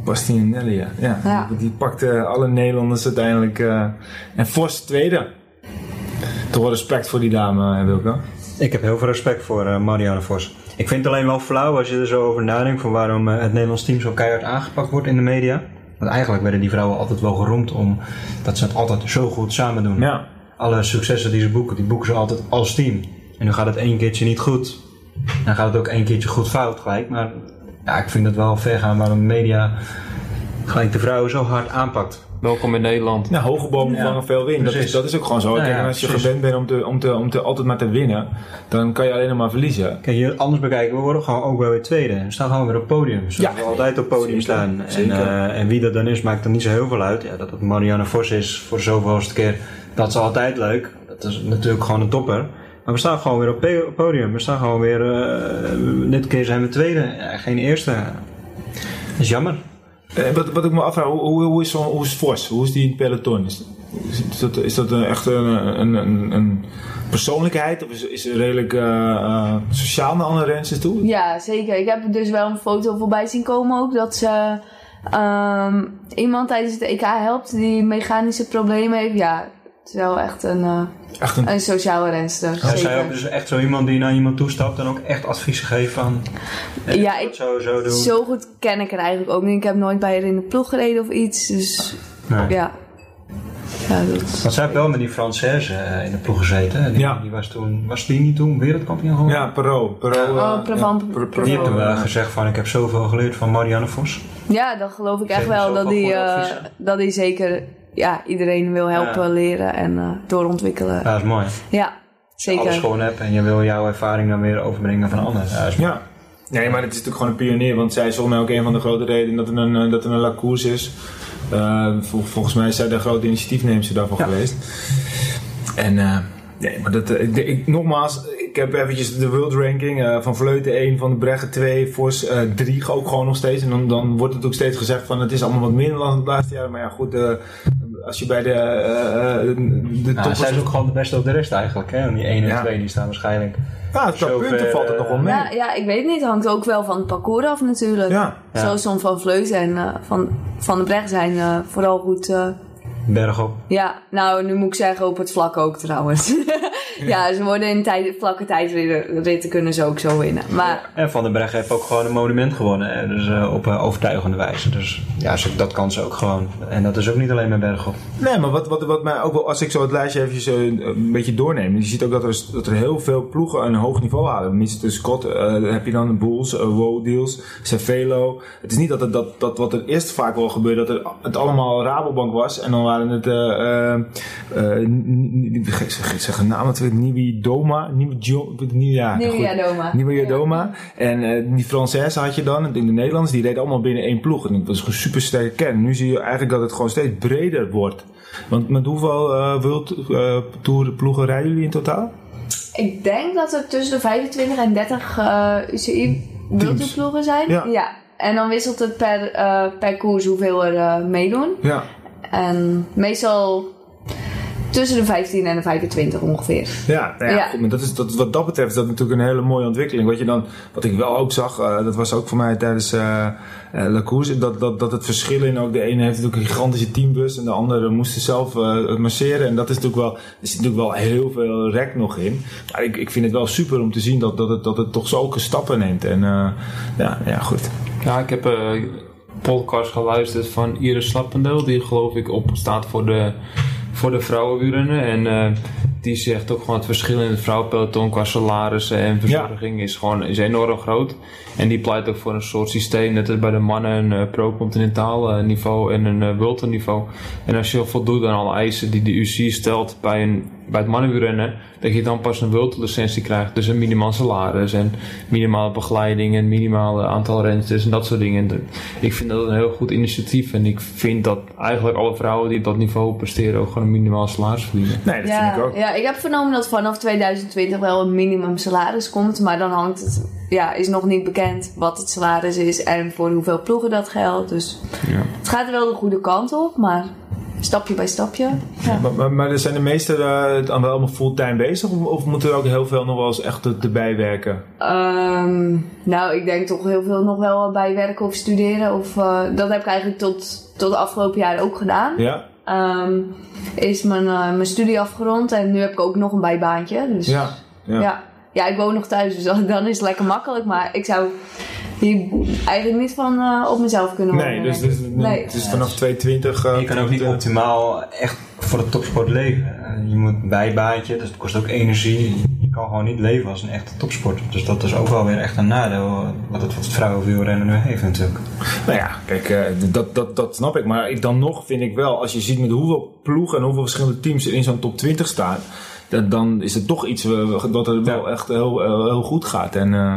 Bastianelli, ja. ja.
Ja.
Die pakte alle Nederlanders uiteindelijk. eh, en Vos tweede. Toch wel respect voor die dame, eh, Wilco.
Ik heb heel veel respect voor eh, Marianne Vos. Ik vind het alleen wel flauw als je er zo over nadenkt van waarom het Nederlands team zo keihard aangepakt wordt in de media. Want eigenlijk werden die vrouwen altijd wel geroemd om dat ze het altijd zo goed samen doen.
Ja.
Alle successen die ze boeken, die boeken ze altijd als team. En nu gaat het één keertje niet goed. Dan gaat het ook één keertje goed fout gelijk. Maar ja, ik vind het wel ver gaan waarom de media gelijk de vrouwen zo hard aanpakt.
welkom in Nederland.
Nou, hoge bomen
Ja,
vangen veel wind. Dat is, dat is ook gewoon zo.
Nou
Kijk,
ja,
en als je
precies.
gewend bent om, te, om, te, om te, altijd maar te winnen, dan kan je alleen nog maar verliezen.
Kijk, je anders bekijken, we worden gewoon ook wel weer tweede. We staan gewoon weer op podium. Zoals
Ja.
we altijd op het podium
Zeker,
staan. En,
zeker.
eh, en wie dat dan is, maakt er niet zo heel veel uit. Ja, dat het Marianne Vos is voor zoveelste keer, dat is altijd leuk. Dat is natuurlijk gewoon een topper. Maar we staan gewoon weer op het podium. We staan gewoon weer, eh, dit keer zijn we tweede, ja, geen eerste. Dat is jammer.
Eh, wat, wat ik me afvraag, hoe, hoe, hoe is, hoe is Vos? Hoe is die in het peloton? Is, is dat, is dat een, echt een, een, een, een persoonlijkheid? Of is, is ze redelijk eh, eh, sociaal naar andere rensters toe?
Ja, zeker. Ik heb dus wel een foto voorbij zien komen ook. Dat ze ehm, iemand tijdens het EK helpt die mechanische problemen heeft. Ja, het is wel echt een, eh,
Echt een,
een sociale renster.
Ja, zij ook dus echt zo iemand die naar iemand toestapt en ook echt adviezen geeft van... eh,
Ja,
dat
ik-
zo, zo doen.
Zo goed ken ik het eigenlijk ook niet. Ik heb nooit bij haar in de ploeg gereden of iets. Dus
Nee.
ja. Ja, dat...
Want zij heeft wel met die Française eh, in de ploeg gezeten. Die,
Ja.
die was toen, was die niet toen wereldkampioen geworden?
ja, Perot. Perot
Oh,
eh,
Pravant-
ja, Per- Per-
Die heeft toen wel
eh,
gezegd van ik heb zoveel geleerd van Marianne Vos.
ja, dan geloof ik echt wel dat eh,
adviezen.
dat hij zeker ja, iedereen wil helpen
Ja.
leren en eh, doorontwikkelen.
Ja, dat is mooi.
Ja,
Als je alles
zeker.
gewoon hebt en je wil jouw ervaring dan weer overbrengen van anderen. Ja, dat is mooi.
Ja. Nee, maar het is natuurlijk gewoon een pionier, want zij is volgens mij ook een van de grote redenen dat er een, eh, dat er een is. Eh, vol- volgens mij is zij de grote initiatiefneemster daarvan
Ja.
geweest. En eh, nee, maar dat, ik, ik- nogmaals, ik heb eventjes de world ranking eh, van Vleuten 1, van de Breggen 2, Vos 3 ook gewoon nog steeds. En dan, dan wordt het ook steeds gezegd van het is allemaal wat minder dan het laatste jaar. Maar ja, goed, eh, als je bij de, eh, eh, de toppers...
zij is ook gewoon de beste op de rest eigenlijk. Hè? En die 1 en
Ja.
2 die staan waarschijnlijk.
ja, qua
zover,
punten valt het nog wel mee.
Ja, ja, ik weet het niet. Het hangt ook wel van het parcours af natuurlijk.
Ja.
Ja.
Van Vleuten en eh, van, van de Brecht zijn eh, vooral goed. eh,
Bergop.
ja, nou nu moet ik zeggen op het vlak ook trouwens. ja, ze worden in tijd, vlakke tijdritten kunnen ze ook zo winnen. Maar
En Van den Breggen heeft ook gewoon een monument gewonnen. Hè? Dus eh, op eh, overtuigende wijze. Dus ja, ze- dat kan ze ook gewoon. En dat is ook niet alleen met Bergop.
Nee, maar wat, wat, wat mij ook wel, als ik zo het lijstje even zo een beetje doorneem, je ziet ook dat er, dat er heel veel ploegen een hoog niveau halen. Mr. Scott, eh, heb je dan de Bulls, uh, Woe Deals, Cervelo. Het is niet dat, het, dat, dat wat er eerst vaak wel gebeurde, dat er, het allemaal Rabobank was en dan waren het, eh, eh, eh, n- n- ik zeg, ik Nieuwe Doma. Nieuwe ja,
Ja.
Jadoma. En eh, die Française had je dan, en de Nederlanders, die reden allemaal binnen één ploeg. En dat was een super sterke kern. Nu zie je eigenlijk dat het gewoon steeds breder wordt. Want met hoeveel eh World eh, Tour ploegen rijden jullie in totaal?
Ik denk dat er tussen de 25 en 30 eh UCI wildtoerploegen zijn.
Ja.
En dan wisselt het per, eh, per koers hoeveel er eh, meedoen.
Ja.
En meestal tussen de 15 en de 25 ongeveer.
Ja, nou ja,
Ja.
Goed, maar dat is, dat, wat dat betreft is dat natuurlijk een hele mooie ontwikkeling. Wat, je dan, wat ik wel ook zag, eh, dat was ook voor mij tijdens La Course, dat, dat, dat het verschil in ook, de ene heeft natuurlijk een gigantische teambus en de andere moest zelf eh, masseren. En dat is natuurlijk wel, er zit natuurlijk wel heel veel rek nog in. Maar ik, ik vind het wel super om te zien dat, dat, het, dat het toch zulke stappen neemt. En eh, ja, ja, goed.
Ja, ik heb eh, een podcast geluisterd van Iris Slappendeel, die geloof ik op staat voor de, voor de vrouwenwielrennen. En eh, die zegt ook gewoon het verschil in het vrouwenpeloton qua salarissen en verzorging is gewoon is enorm groot. En die pleit ook voor een soort systeem, net als bij de mannen een eh, pro-continentaal eh, niveau en een uh, niveau. En als je voldoet aan alle eisen die de UC stelt bij, een, bij het mannenwielrennen, dat je dan pas een World Tour licentie krijgt. Dus een minimaal salaris en minimale begeleiding en minimale aantal rensters en dat soort dingen. Ik vind dat een heel goed initiatief en ik vind dat eigenlijk alle vrouwen die op dat niveau presteren ook gewoon een minimaal salaris verdienen.
Nee, dat vind ik ook.
ja, ik heb vernomen dat vanaf 2020 wel een minimum salaris komt. Maar dan hangt het, ja, is nog niet bekend wat het salaris is en voor hoeveel ploegen dat geldt. Dus
Ja.
het gaat er wel de goede kant op, maar stapje bij stapje. Ja.
Maar, maar, maar zijn de meesten eh, dan wel allemaal fulltime bezig? Of, of moeten er ook heel veel nog wel eens echt erbij werken?
Ehm, nou, ik denk toch heel veel nog wel bij werken of studeren. Of, eh, dat heb ik eigenlijk tot, tot de afgelopen jaren ook gedaan.
Ja?
Ehm, is mijn, eh, mijn studie afgerond en nu heb ik ook nog een bijbaantje. Dus
Ja.
ja.
Ja.
Ja. ik woon nog thuis, dus dan dan is het lekker makkelijk. Maar ik zou hier eigenlijk niet van eh, op mezelf kunnen.
Nee, dus,
denk
dus,
ik. nee.
het is vanaf 220. eh,
Je kan ook niet optimaal echt voor de topsport leven. Eh, Je moet een bijbaantje, dus het kost ook energie. Je kan gewoon niet leven als een echte topsporter. Dus dat is ook wel weer echt een nadeel wat het, wat het vrouwenwielrennen nu heeft natuurlijk.
Nou ja, kijk, eh, dat, dat, dat snap ik. Maar ik, dan nog vind ik wel, als je ziet met hoeveel ploegen en hoeveel verschillende teams er in zo'n top 20 staan. Dat, dan is het toch iets eh, wat er wel echt heel, heel, heel goed gaat. En eh,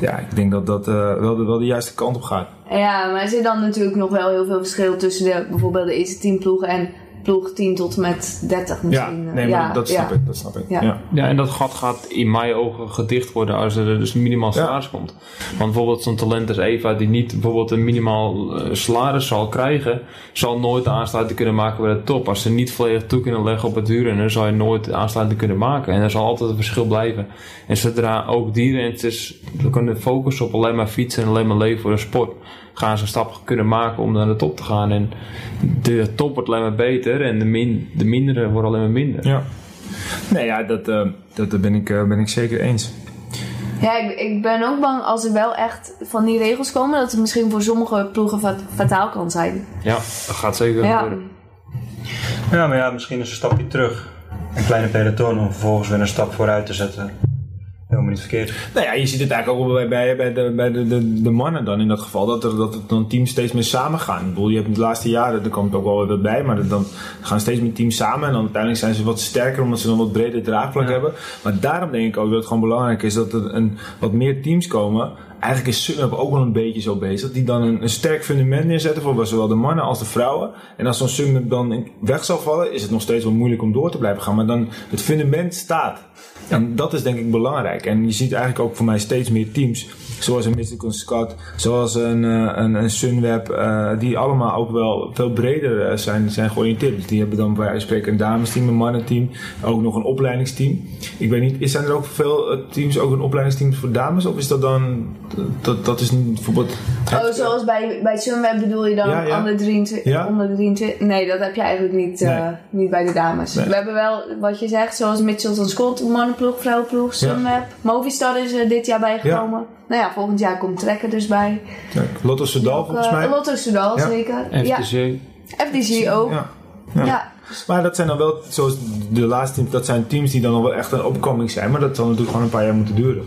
ja, ik denk dat dat eh, wel, de, wel de juiste kant op gaat.
Ja, maar er zit dan natuurlijk nog wel heel veel verschil tussen de, bijvoorbeeld de eerste 10 ploegen en ploeg 10 tot met 30
Ja,
misschien.
nee, maar
ja,
dat snap
ja.
ik. Dat snap ik. Ja.
Ja.
Ja, en dat gat gaat in mijn ogen gedicht worden als er dus een minimaal salaris komt. Want bijvoorbeeld zo'n talent als Eva, die niet bijvoorbeeld een minimaal eh, salaris zal krijgen, zal nooit de aansluiting kunnen maken bij de top. Als ze niet volledig toe kunnen leggen op het huren, zal je nooit de aansluiting kunnen maken. En er zal altijd een verschil blijven. En zodra ook die rentes kunnen focussen op alleen maar fietsen en alleen maar leven voor een sport, gaan ze stappen kunnen maken om naar de top te gaan. En de top wordt alleen maar beter en de, min, de mindere worden alleen maar minder.
Ja. Nee, ja, dat, eh, dat, ben, ik, eh, ben ik zeker eens.
Ja, ik, ik ben ook bang als er wel echt van die regels komen, dat het misschien voor sommige ploegen fat- fataal kan zijn.
Ja, dat gaat zeker
Ja.
gebeuren.
Ja, maar ja, misschien is een stapje terug. Een kleine peloton om vervolgens weer een stap vooruit te zetten. Helemaal niet verkeerd.
Nou ja, je ziet het eigenlijk ook wel bij, bij, bij, de, bij de, de, de mannen dan in dat geval. Dat, er, dat het dan teams steeds meer samen gaan. Ik bedoel, je hebt in de laatste jaren, er komt ook wel weer wat bij. Maar dat dan gaan steeds meer teams samen. En dan uiteindelijk zijn ze wat sterker omdat ze dan wat breder draagvlak hebben. Maar daarom denk ik ook dat het gewoon belangrijk is dat er een, wat meer teams komen. Eigenlijk is Sunweb ook wel een beetje zo bezig. Die dan een, een sterk fundament neerzetten voor zowel de mannen als de vrouwen. En als zo'n Sunweb dan weg zal vallen, is het nog steeds wel moeilijk om door te blijven gaan. Maar dan het fundament staat. En dat is denk ik belangrijk. En je ziet eigenlijk ook voor mij steeds meer teams. Zoals een Mystical Scott, zoals een, eh, een, een Sunweb. eh, die allemaal ook wel veel breder eh, zijn, zijn georiënteerd. Dus die hebben dan bij wijze van spreken een damesteam, een mannenteam. Ook nog een opleidingsteam. Ik weet niet, is- zijn er ook veel teams ook een opleidingsteam voor dames? Of is dat dan... Dat, dat is niet bijvoorbeeld...
Oh, zoals bij, bij Sunweb bedoel je dan
Ja, ja.
Onder, 23,
Ja.
onder de 23? Nee, dat heb je eigenlijk niet, niet bij de dames.
Nee.
We hebben wel, wat je zegt, zoals Mitchelton Scott, mannenploeg, vrouwenploeg, Sunweb. Movistar is er dit jaar bijgekomen. Nou ja, volgend jaar komt Trekker dus bij.
Ja, Lotto Soudal volgens
Eh,
mij.
Lotto Soudal,
Ja.
zeker. Ja,
FTC.
FDG ook.
Ja.
Ja.
Ja. Maar dat zijn dan wel, zoals de laatste teams, dat zijn teams die dan nog wel echt een opkoming zijn. Maar dat zal natuurlijk gewoon een paar jaar moeten duren.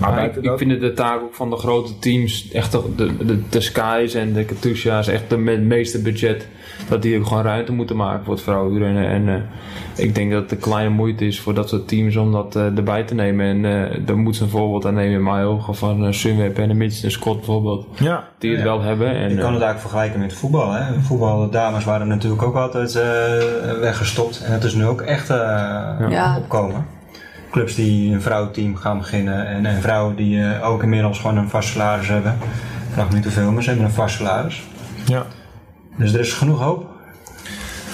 Maar
ik, vind het de taak ook van de grote teams, echt de, de, de, de Skies en de Katusha's, echt de meeste budget, dat die ook gewoon ruimte moeten maken voor het vrouwenrennen. En eh, ik denk dat het een kleine moeite is voor dat soort teams om dat eh, erbij te nemen. En eh daar moet ze een voorbeeld aan nemen in mijn ogen van Sunweb en de Mitch en Scott bijvoorbeeld,
Ja.
die het
Ja.
wel hebben. En,
Je kan het eigenlijk vergelijken met voetbal. Hè? Voetbal, de dames waren natuurlijk ook altijd eh, weggestopt. En het is nu ook echt eh,
Ja.
opkomen. Clubs die een vrouwenteam gaan beginnen. En, en vrouwen die eh, ook inmiddels gewoon een vast salaris hebben. Ik vraag me niet hoeveel, maar ze hebben een vast salaris.
ja.
Dus er is genoeg hoop.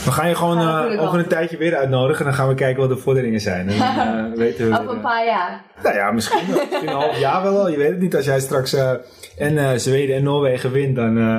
We gaan je gewoon eh, over een tijdje weer uitnodigen. En dan gaan we kijken wat de vorderingen zijn. En dan eh, weten we...
Over een paar jaar.
nou ja, misschien, wel. misschien een half jaar wel. Je weet het niet. Als jij straks eh, en eh, Zweden en Noorwegen wint, dan... eh,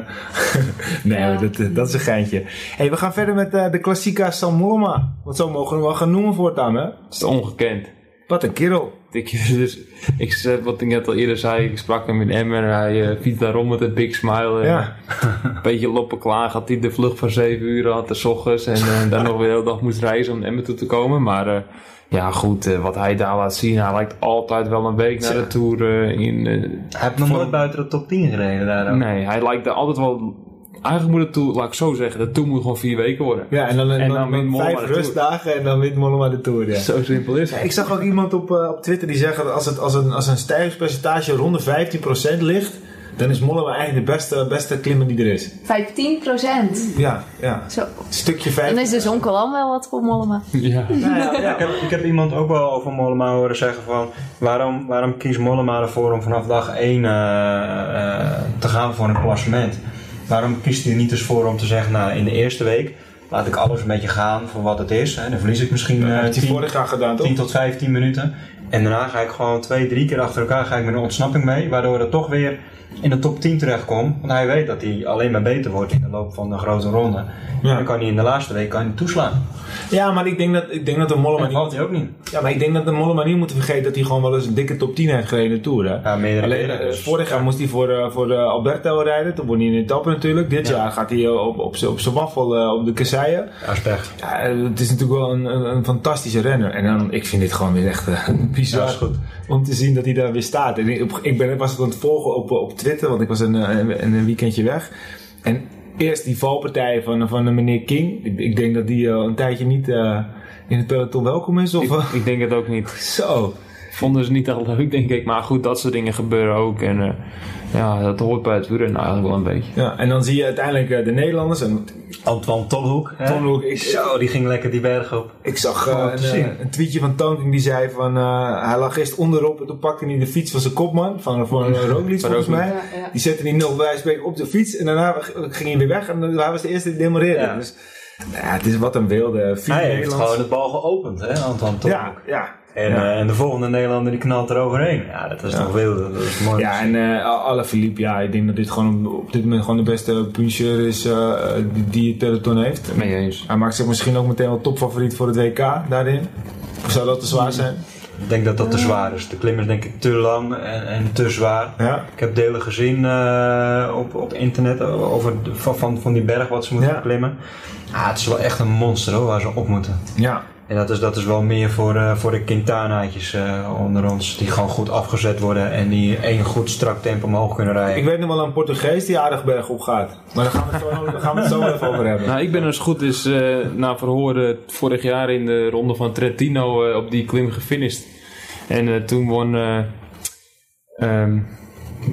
nee,
Ja.
dat, dat is een geintje. Hey, we gaan verder met eh, de klassica San Mollema. Want zo mogen we hem wel gaan noemen voortaan, hè?
het is ongekend.
Wat een kerel.
Ik, dus, ik, zei- wat ik net al eerder zei, ik sprak hem in Emmen en hij uh, fietst daar rond met een big smile. En,
Ja.
Een beetje loppen klaar, had hij de vlucht van 7 uur had, s ochtends. En eh, dan nog weer de hele dag moest reizen om naar Emmen toe te komen. Maar eh, ja, goed, eh, wat hij daar laat zien, hij lijkt altijd wel een week naar de Tour eh, in... eh,
Hij heeft nog nooit buiten de top 10 gereden daar. ook.
nee, hij lijkt er altijd wel... Eigenlijk moet het Tour, laat ik zo zeggen, de Tour moet gewoon vier weken worden.
Ja, en dan,
En
dan,
dan wint Mollema
vijf rustdagen en dan wint Mollema de Tour. Ja.
Zo simpel is
Ja,
het.
ik zag ook iemand op, eh, op Twitter die zegt dat als, het, als, een, als een stijgingspercentage rond de 15% ligt, dan is Mollema eigenlijk de beste, beste klimmer die er is.
15 procent.
Ja, ja.
Zo.
Stukje
Dan
15.
is de zonkolam wel wat voor Mollema.
Ja.
Ja, ja, ik, heb, ik heb iemand ook wel over Mollema horen zeggen van waarom, waarom kiest Mollema ervoor om vanaf dag 1 eh, eh, te gaan voor een klassement? Waarom kiest hij er niet eens voor om te zeggen, nou in de eerste week laat ik alles een beetje gaan voor wat het is. Hè? Dan verlies ik misschien
Dat
eh,
heeft hij
10,
vorig jaar gedaan, toch?
10 tot 15 minuten. En daarna ga ik gewoon twee, drie keer achter elkaar ga ik met een ontsnapping mee, waardoor er toch weer in de top 10 terechtkom. Want hij weet dat hij alleen maar beter wordt in de loop van de grote ronde.
Ja.
En dan kan hij in de laatste week kan hij toeslaan.
Ja, maar ik denk dat, ik denk dat de Mollema
dat
niet...
valt hij ook niet.
Ja, maar ik denk dat de Mollema niet moet vergeten dat hij gewoon wel eens een dikke top 10 heeft gereden in de Tour. Hè?
Ja, meerdere
Alleen,
keren,
eh,
dus-
vorig jaar moest hij voor, eh, voor de Alberto rijden. Toen won hij in de etappe natuurlijk. Dit
Ja.
jaar gaat hij op, op, op zijn waffel eh, op de kasseien.
Ja, pech.
Ja, het is natuurlijk wel een, een, een fantastische renner. En dan, ik vind dit gewoon weer echt bizar
Ja, is goed.
om te zien dat hij daar weer staat. En ik, ik ben, was het aan het volgen op, op Twitter, want ik was een, eh, een, een weekendje weg. En eerst die valpartij van, van de meneer King. Ik, ik denk dat die eh, een tijdje niet eh, in het peloton welkom is. Of,
Ik, ik denk het ook niet.
zo.
Vonden ze niet echt leuk, denk ik. Maar goed, dat soort dingen gebeuren ook. En eh, ja, dat hoort bij het wielrennen eigenlijk wel een beetje.
Ja, en dan zie je uiteindelijk eh, de Nederlanders. En
Antoine? Tolhoek,
ik-
Zo, die ging lekker die berg op.
ik zag eh, een, tweetje van Tonking die zei van... eh, hij lag eerst onderop en toen pakte hij de fiets van zijn kopman. Van, van uh, Roglic volgens mij.
Ja, ja.
Die zette hij nog bij op de fiets en daarna ging hij weer weg en hij was de eerste die demoreerde.
Ja.
Dus ja, het is wat een wilde vier
Hij heeft gewoon het bal geopend, hè, Antoine.
Ja, ja.
En,
ja.
eh, en de volgende Nederlander die knalt er overheen. Ja, dat is
Ja.
toch wild. Dat is mooi.
Ja, en eh alle Philippe, ja, ik denk dat dit gewoon op dit moment gewoon de beste puncheur is eh, die, het peloton heeft.
Mee eens.
Hij maakt zich misschien ook meteen wel topfavoriet voor het WK daarin. Of zou dat te zwaar zijn?
Ik denk dat dat te zwaar is. De klim is denk ik te lang en, en te zwaar.
Ja.
Ik heb delen gezien eh, op, op internet over de- van, van, van die berg wat ze moeten
Ja.
klimmen. Ah, het is wel echt een monster hoor, waar ze op moeten.
Ja.
En dat is, dat is wel meer voor, eh, voor de Quintanaatjes eh, onder ons. Die gewoon goed afgezet worden en die één goed strak tempo omhoog kunnen rijden.
Ik weet nog wel een Portugees die aardig berg op gaat. Maar daar gaan we het zo, daar gaan we het zo even over hebben.
Nou, ik ben als goed is eh na verhoren vorig jaar in de ronde van Trentino eh, op die klim gefinished. En eh, toen won, eh ehm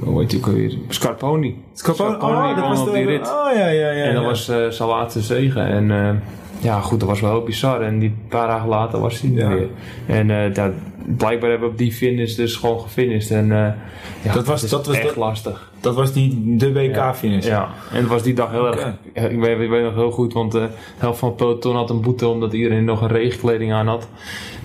hoe heet ook alweer? Scarponi.
Scarponi, oh, dat
won
was
op
de,
die rit.
Oh ja, ja, ja.
en dat
ja.
was eh zijn laatste zegen. En eh, ja, goed, dat was wel heel bizar. En die paar dagen later was hij er
Ja.
weer. En eh, dat, blijkbaar hebben we op die finish dus gewoon gefinished. En eh, ja,
Dat was- dat was
echt
dat-
lastig.
Dat was die, de WK-finish.
Ja, en het was die dag heel erg. Ik weet, ik weet nog heel goed, want eh, de helft van het peloton had een boete omdat iedereen nog een regenkleding aan had.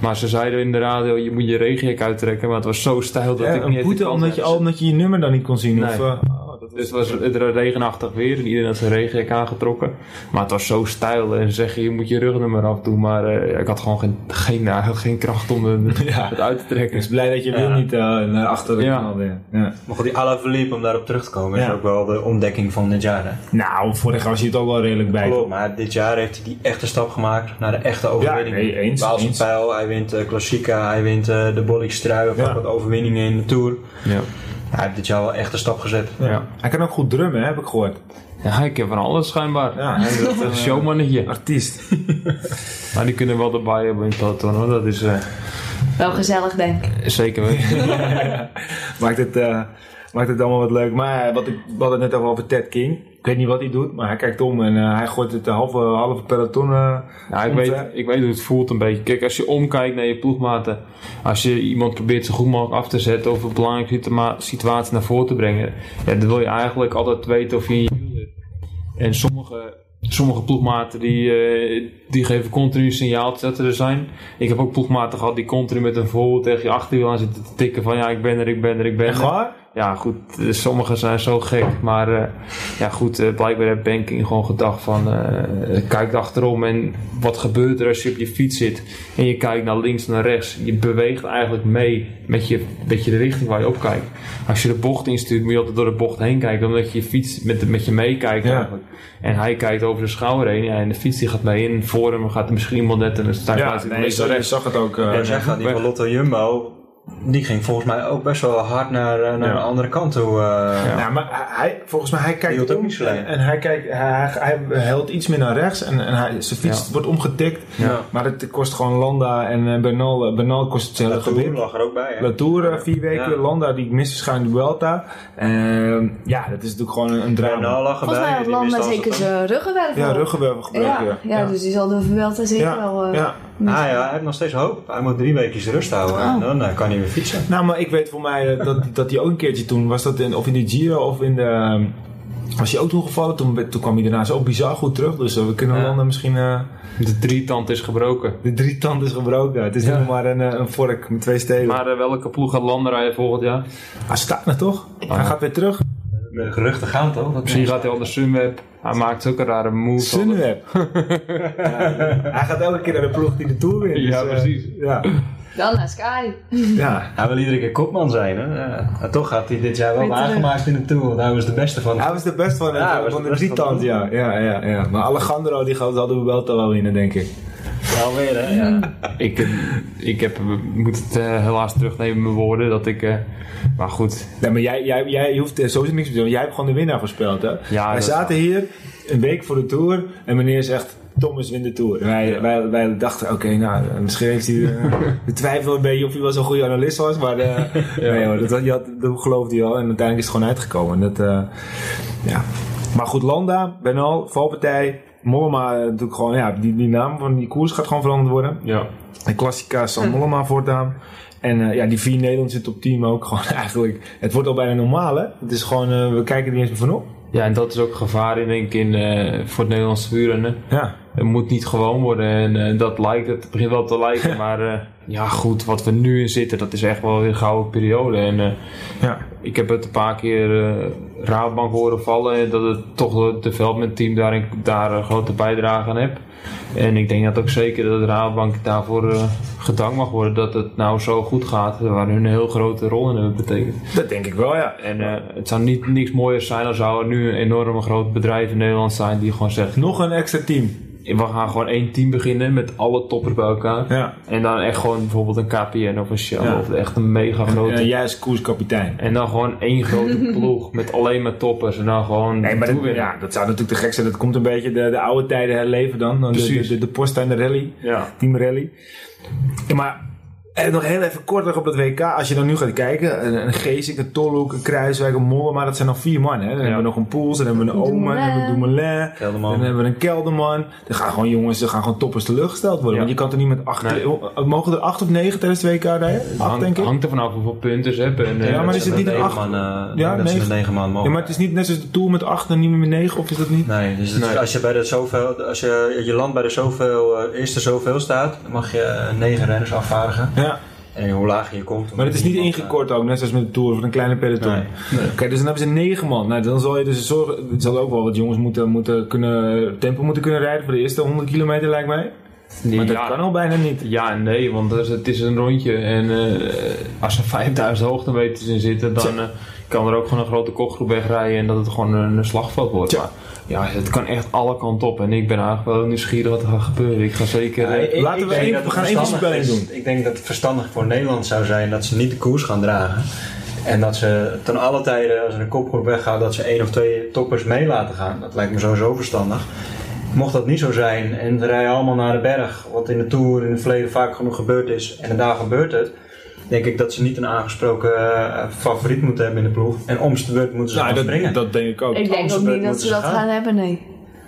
Maar ze zeiden in de radio: je moet je regenjak uittrekken, maar het was zo stijl dat ik niet
een boete omdat je, al omdat je je nummer dan niet kon zien.
Nee.
Of,
het was het regenachtig weer en iedereen had zijn regenjak aangetrokken. Maar het was zo stijl en ze zeggen je moet je rugnummer afdoen. Maar eh, ik had gewoon geen, geen, nou, geen kracht om het,
Ja.
het uit te trekken.
Is blij dat je
Ja.
wiel niet eh, naar achteren
Ja.
knalde. Ja. Ja.
Maar goed, die Alaphilippe, om daarop terug te komen, is
Ja.
ook wel de ontdekking van dit jaar. Hè?
Nou, vorig jaar was je het ook wel redelijk bij.
Klopt, maar dit jaar heeft hij die echte stap gemaakt naar de echte overwinning.
nee, eens, eens.
Pijl, hij wint de Klassica, hij wint eh, de
Ja.
ook wat overwinningen in de Tour.
Ja.
Hij heeft dit jaar wel echt een stap gezet.
Ja.
Hij kan ook goed drummen, hè, heb ik gehoord.
ja, ik heb van alles schijnbaar.
Ja.
Hij is een showmannetje.
Artiest.
Maar die kunnen wel erbij hebben in het peloton hoor. Dat is eh,
Wel gezellig, denk ik.
zeker weten.
maakt, het, eh, maakt het allemaal wat leuk. Maar eh, wat ik we hadden het net over Ted King. Ik weet niet wat hij doet, maar hij kijkt om en eh, hij gooit het halve, halve peloton. eh,
Ja, ik weet, ik weet hoe het voelt een beetje. Kijk, als je omkijkt naar je ploegmaten, als je iemand probeert zo goed mogelijk af te zetten of een belangrijke situa- situatie naar voren te brengen, ja, dan wil je eigenlijk altijd weten of je in je wiel zit. En sommige, sommige ploegmaten die, eh, die geven continu signaal dat ze er zijn. Ik heb ook ploegmaten gehad die continu met een vol tegen je achterwiel aan zitten te tikken van ja, ik ben er, ik ben er, ik ben
Echt
er.
waar?
Ja, goed, eh, sommigen zijn zo gek. Maar eh, ja, goed, eh, blijkbaar heeft Banking gewoon gedacht van... eh, kijk achterom en wat gebeurt er als je op je fiets zit... en je kijkt naar links en naar rechts. Je beweegt eigenlijk mee met je, met je de richting waar je op kijkt. Als je de bocht instuurt, moet je altijd door de bocht heen kijken... omdat je je fiets met, met je meekijkt
Ja.
eigenlijk. En hij kijkt over de schouder heen ja, en de fiets die gaat mee. En voor hem gaat er misschien iemand net... en dan staat
Ja,
hij
nee,
rechts.
zag het ook. eh,
en zeg gaat die van Lotto Jumbo, die ging volgens mij ook best wel hard naar, eh, naar
Ja.
de andere kant toe. eh.
Ja, maar hij, volgens mij, hij kijkt om
niet zo lang.
en, en hij, kijkt, hij, hij, hij helpt iets meer naar rechts en, en hij, zijn fiets
Ja.
wordt omgetikt.
Ja.
Maar het kost gewoon Landa en eh, Bernal, Bernal kost hetzelfde
De Tour
gewin.
lag er ook bij. Hè?
Latour vier weken,
Ja.
Landa die mist waarschijnlijk de Vuelta. Ehm, ja, dat is natuurlijk gewoon een, een drama.
Bernal lag
Volgens mij
erbij.
had Landa zeker zijn ruggenwervel.
Ja, ruggenwervel gebruiken.
Ja, ja, dus die zal de Vuelta zeker
ja,
wel... eh,
Ah ja, hij heeft nog steeds hoop. Hij moet drie weken rust houden.
Oh.
En dan eh, kan hij weer fietsen.
Nou, maar ik weet voor mij eh, dat, dat hij ook een keertje toen, was dat in, of in de Giro of in de... ehm, was hij ook toen gevallen, toen, toen kwam hij daarna zo bizar goed terug. Dus eh, we kunnen
Ja.
Landa misschien... eh,
De drietand is gebroken.
de drie tand is gebroken. Het is
Ja.
nog maar een, een vork met twee stelen.
Maar welke ploeg gaat landen rijden volgend jaar?
hij staat er toch? Hij gaat weer terug.
De geruchten gaan toch?
Misschien gaat hij al de Sunweb. Hij maakt zulke rare moves.
Sunweb. Ja, hij gaat elke keer naar de ploeg die de Tour wint.
Ja,
eh,
precies.
ja,
Dan naar Sky.
ja.
Hij wil iedere keer kopman zijn. Hè? Ja. Maar toch had hij dit jaar wel
terug.
aangemaakt in de Tour. want Hij was de beste van.
Hij was de best van,
Ja, was
van
de
de
beste
ja. Ja, ja, ja. Maar Alejandro die gaat, zal de Vuelta wel winnen, denk ik.
Wel weer, hè? Ja.
Ik, eh, ik heb, moet het eh, helaas terugnemen mijn woorden. Dat ik, eh, maar goed.
Nee, maar jij, jij, jij je hoeft eh, sowieso niks te doen. Jij hebt gewoon de winnaar voorspeld, hè?
Ja,
wij zaten hier een week voor de Tour en meneer zegt... Thomas wint de Tour. En wij, wij, wij dachten, oké, nou, eh, misschien heeft hij eh, de twijfel een beetje of hij wel zo'n goede analist was. Maar eh, nee hoor, dat, je had, dat geloofde hij al. En uiteindelijk is het gewoon uitgekomen. Dat, eh, ja. Maar goed, Landa, Benal, valpartij, Mollema, eh, natuurlijk gewoon, ja, die, die naam van die koers gaat gewoon veranderd worden.
Ja.
De Klassica zal Mollema voortaan. En eh, ja, die vier Nederlandse top team ook gewoon eigenlijk. Het wordt al bijna normaal, hè? Het is gewoon, eh, we kijken er niet eens meer van op.
ja, en dat is ook gevaar in, denk ik, in, voor het Nederlandse wielrennen.
Ja.
Het moet niet gewoon worden en eh, dat lijkt, het begint wel te lijken. maar eh, ja, goed, wat we nu in zitten, dat is echt wel een gouden periode. En eh,
Ja.
ik heb het een paar keer eh Rabobank horen vallen. en Dat het toch het development team daar, daar een grote bijdrage aan heeft. En ik denk dat ook zeker dat de Rabobank daarvoor gedankt mag worden. Dat het nou zo goed gaat. Waar hun een heel grote rol in hebben betekend.
Dat denk ik wel, ja.
En het zou niet niks mooiers zijn dan zou er nu een enorm groot bedrijf in Nederland zijn die gewoon zegt...
Nog een extra team.
We gaan gewoon één team beginnen met alle toppers bij elkaar.
Ja.
En dan echt gewoon bijvoorbeeld een KPN of een Shell
Ja.
of echt een mega grote...
En jij als koerskapitein.
En dan gewoon één grote ploeg met alleen maar toppers en dan gewoon
Nee, maar dat, ja, dat zou natuurlijk te gek zijn. Dat komt een beetje de, de oude tijden herleven dan. dan de, de, de, de Post en de rally.
Ja.
Team Rally. Ja, maar eh, nog heel even kort nog op dat WK. Als je dan nu gaat kijken. Een, een Geesink, een Tolhoek, een Kruiswijk, een Molle. Maar dat zijn nog vier man. Hè? Dan hebben we nog een Poels. Dan hebben we een Omen. Dan hebben we Dumoulin.
Kelderman.
Dan hebben we een Kelderman. Er gaan gewoon jongens, er gaan gewoon toppers teleurgesteld worden.
Ja.
Want je kan er niet met acht...
Nee.
eh, Mogen er acht of negen tijdens het WK rijden? Acht,
Hangt,
denk ik.
hangt er vanaf hoeveel punten ze hebben. En,
Ja, maar is
ze
het niet
met
een
negen
acht?
Man, eh,
Ja,
dat ze
negen.
met negen man mogen.
Ja, maar het is niet net zoals de Tour met acht en niet meer met negen. Of is dat niet?
Nee, dus
Nee.
als je bij de zoveel, als je, je land bij de zoveel, eh, eerste zoveel staat, dan mag je negen renners afvaardigen.
Ja.
En hoe lager je komt...
Maar het is niet ingekort ook, net zoals met de Tour van een kleine peloton.
Nee.
Oké, dus dan hebben ze negen man. Nou, dan zal je dus zorgen, er zal ook wel wat jongens moeten, moeten kunnen, tempo moeten kunnen rijden voor de eerste 100 kilometer lijkt mij. Maar dat
Ja.
kan al bijna niet.
Ja en nee, want het is- het is een rondje en eh, als er 5000 hoogtemeters in zitten, dan eh, kan er ook gewoon een grote kopgroep wegrijden en dat het gewoon een, een slagveld wordt.
Tja.
Maar ja, het kan echt alle kanten op en ik ben eigenlijk wel nieuwsgierig wat er gaat gebeuren. Ik ga zeker...
Ja,
eh,
ik-
Laten
ik
we even- we gaan even
is- Ik denk dat het verstandig voor Nederland zou zijn dat ze niet de koers gaan dragen. En dat ze ten alle tijden, als er een kopgroep weggaat, dat ze één of twee toppers mee laten gaan. Dat lijkt me sowieso verstandig. Mocht dat niet zo zijn en we rijden allemaal naar de berg, wat in de Tour in het verleden vaak genoeg gebeurd is, en daar gebeurt het, denk ik dat ze niet een aangesproken eh, favoriet moeten hebben in de ploeg. En om de beurt moeten ze
Nou,
gaan
dat,
springen.
dat denk ik ook.
Ik denk ook niet dat
moeten
ze dat
gaan.
gaan hebben, nee.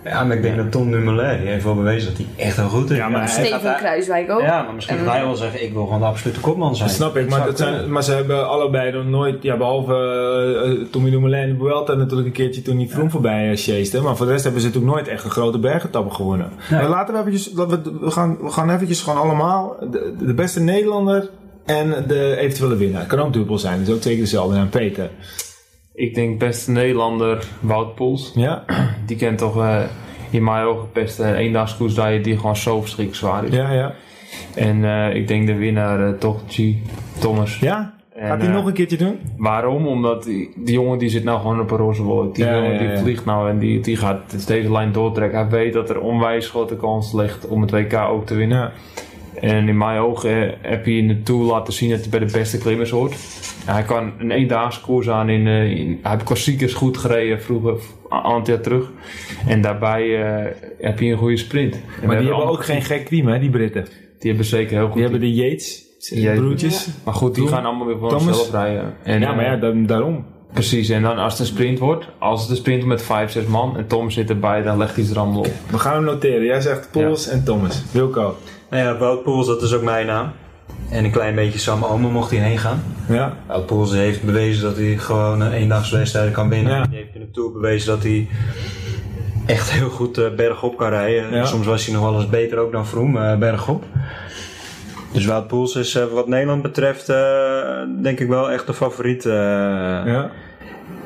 Ja, maar ik denk dat Tom Dumoulin, die heeft wel bewezen dat hij echt heel goed is.
Ja, maar hij
Steven
gaat-
Kruiswijk ook.
Ja, maar misschien
En-
gaat hij wel zeggen, ik wil gewoon de absolute kopman zijn.
Dat snap ik, maar, dat zijn, maar ze hebben allebei nog nooit, ja, behalve eh, eh, Tommy Dumoulin en de Vuelta natuurlijk een keertje toen die Vroom voorbij uh, chaste. Maar voor de rest hebben ze natuurlijk nooit echt een grote bergetappe gewonnen. Maar laten we eventjes, we, we, gaan, we gaan eventjes gewoon allemaal, de, de beste Nederlander en de eventuele winnaar. Kan ook dubbel zijn, dus ook zeker dezelfde naam, Peter.
Ik denk beste Nederlander Wout Poels.
Ja?
Die kent toch eh, in mijn ogen best een eendagskoers dat je die gewoon zo verschrikkelijk zwaar is.
Ja, ja.
En eh, ik denk de winnaar eh, toch G. Thomas.
Ja?
En,
Gaat hij
eh,
nog een keertje doen?
Waarom? Omdat die, die jongen die zit nou gewoon op een roze wolk. Die
Ja,
jongen
ja,
die
ja.
vliegt nou en die, die gaat deze lijn doortrekken. Hij weet dat er onwijs grote kans ligt om het WK ook te winnen. En in mijn ogen eh, heb hij in de Tour laten zien dat hij bij de beste klimmers hoort. En hij kan een eendaagse koers aan in, eh, in hij heeft klassiekers goed gereden vroeger, een jaar terug. En daarbij eh, heb je een goede sprint. En
Maar die hebben
allemaal
ook geen gek team, hè, die Britten.
Die hebben zeker heel goed.
Die hebben de Yates, de broertjes.
Maar goed, die gaan allemaal weer voor zichzelf rijden. En,
Ja, maar ja, da- daarom.
Precies, en dan als het een sprint wordt, als het een sprint wordt met 5, 6 man en Tom zit erbij, dan legt hij zijn rammel op.
We gaan hem noteren. Jij zegt Pols en Thomas. Wilco.
Nou ja, Wout Poels, dat is ook mijn naam. En een klein beetje Sam Omen mocht hij heen gaan.
Ja?
Wout Poels heeft bewezen dat hij gewoon een eendagswedstrijd kan winnen.
Ja.
Die heeft in de Tour bewezen dat hij echt heel goed eh, bergop kan rijden.
Ja.
Soms was hij nog wel eens beter ook dan Vroom eh, bergop. Dus Wout Poels is eh, wat Nederland betreft eh, denk ik wel echt de favoriet. eh.
Ja.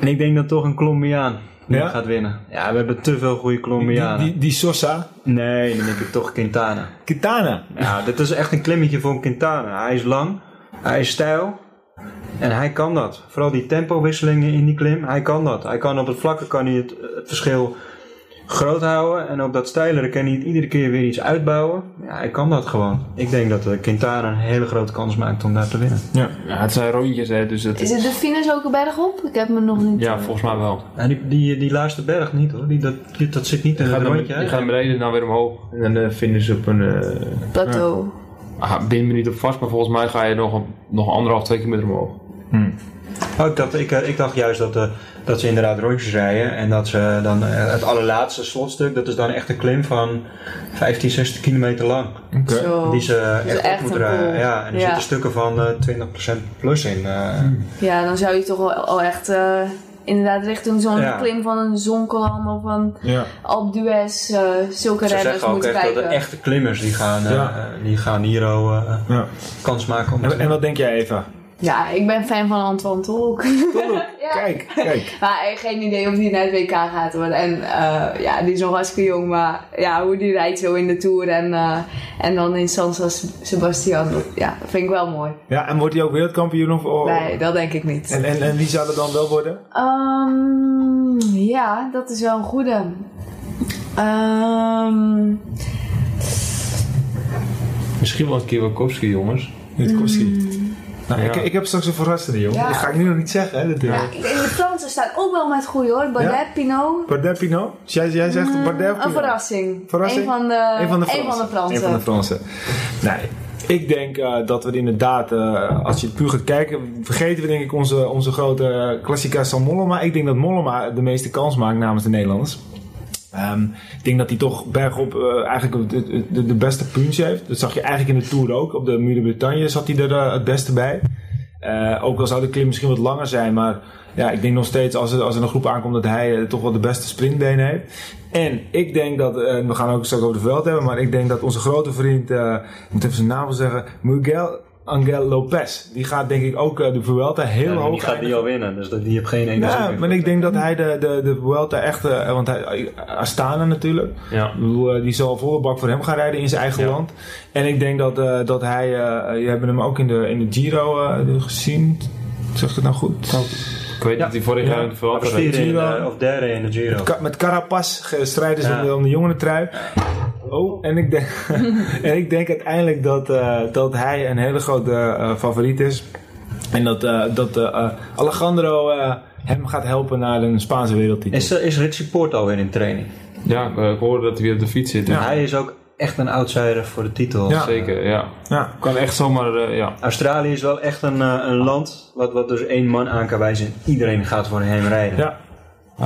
En ik denk dat toch een Colombiaan
Ja?
gaat winnen. Ja, we hebben te veel goede Colombianen.
die, die Sosa.
Nee, dan denk ik toch Quintana.
Kitana.
Ja, dit is echt een klimmetje voor een Quintana. Hij is lang, hij is stijl en hij kan dat. Vooral die tempowisselingen in die klim, hij kan dat. Hij kan op het vlakke kan hij het, het verschil groot houden en op dat steilere kan hij het iedere keer weer iets uitbouwen. Ja, hij kan dat gewoon. Ik denk dat eh, Quintana een hele grote kans maakt om daar te winnen.
Ja.
Ja, het zijn rondjes, hè, dus het
Is het de Finis ook een berg op? Ik heb me nog niet...
Ja, volgens mij wel.
Ja, die, die, die laatste berg niet hoor, die, dat, die- dat zit niet in
Die
het rondje.
die gaan beneden dan weer omhoog en dan eh, vinden ze op een... eh
Plateau.
ah, bind me niet op vast, maar volgens mij ga je nog, een, nog anderhalf, twee kilometer omhoog.
Oh, ik, dacht, ik, eh, ik dacht juist dat, eh, dat ze inderdaad rondjes rijden en dat ze dan eh, het allerlaatste slotstuk, dat is dan echt een klim van 15, 16 kilometer lang.
Zo.
Die ze
is
echt, op
echt
moeten rijden. Ja, en er
Ja.
zitten stukken van eh 20% plus in. eh.
Ja, dan zou je toch wel al echt eh, inderdaad richting zo'n
Ja.
klim van een Zonkolan of een
Ja.
Alpe d'Huez, eh, zulke
Ze
renners
zeggen ook
moeten
echt dat de echte klimmers die gaan,
Ja.
die gaan hier al eh,
ja.
kans maken om te
En, en wat denk jij, Eva?
Ja, ik ben fan van Antoine Tolk. Ja.
Kijk, kijk.
Maar ik heb geen idee of die naar het WK gaat worden. En eh, ja, die is nog hartstikke jong, maar ja, hoe die rijdt zo in de Tour en, eh, en dan in San Sebastian, ja, vind ik wel mooi.
Ja, en wordt hij ook wereldkampioen? Of, of-
Nee, dat denk ik niet.
En, en, en wie zou dat dan wel worden?
Ehm, ja, dat is wel een goede. Ehm,
Misschien wel een Kiewakowski, jongens.
Witkowski. Nou,
Ja.
ik, ik heb straks een verrassende, jongen.
Ja.
Dat ga ik nu nog niet zeggen, hè. Dat
ja, de Fransen staan ook wel met goeie hoor. Baudet,
Ja?
Pinot.
Bardet Pinot? Dus Jij, jij zegt
Mm,
Bardet of
Een
Pinot?
verrassing.
Verrassing?
Een van de,
Een van de
een
Fransen.
van de Fransen.
Een van de Fransen. Nee, ik denk eh, dat we inderdaad, eh, als je het puur gaat kijken, vergeten we denk ik onze, onze grote klassica Sam Mollema. Ik denk dat Mollema de meeste kans maakt namens de Nederlanders. Ehm, ik denk dat hij toch bergop eh, eigenlijk de, de, beste punch heeft. Dat zag je eigenlijk in de Tour ook. Op de Muur de Bretagne zat hij er eh, het beste bij. Eh, ook al zou de klim misschien wat langer zijn, maar ja, ik denk nog steeds als er, als er een groep aankomt dat hij toch wel de beste sprintbenen heeft. En ik denk dat, we gaan ook straks over de veld hebben, maar ik denk dat onze grote vriend, ik moet even zijn naam zeggen, Miguel Angel Lopez. Die gaat denk ik ook eh, de Vuelta heel
Ja,
hoog
die gaat die al winnen, dus dat, die heeft geen ene zin
Ja, maar ik denk dat hij de, de, de Vuelta echt... eh, want hij, Astana natuurlijk.
Ja.
Eh, die zal volle bak voor hem gaan rijden in zijn eigen
Ja.
land. En ik denk dat, eh, dat hij... eh je hebt hem ook in de, in de Giro eh, gezien. Zeg ik het nou goed?
Ik weet dat hij vorig
Ja.
jaar in de Vuelta
of derde in de Giro.
Met Carapaz strijden ze
Ja.
om de- om de jongerentrui. Oh, en ik denk, en ik denk uiteindelijk dat, eh, dat hij een hele grote eh, favoriet is. En dat, eh, dat eh, Alejandro eh, hem gaat helpen naar een Spaanse wereldtitel.
Is, is Richie Porto weer in training?
Ja, ik, hoorde dat hij weer op de fiets zit. dus
Ja.
Hij is ook echt een outsider voor de titel.
Ja.
Zeker, ja.
ja.
Kan echt zomaar, eh, ja.
Australië is wel echt een, eh, een land wat, wat dus één man aan kan wijzen. en Iedereen gaat voor hem rijden.
ja.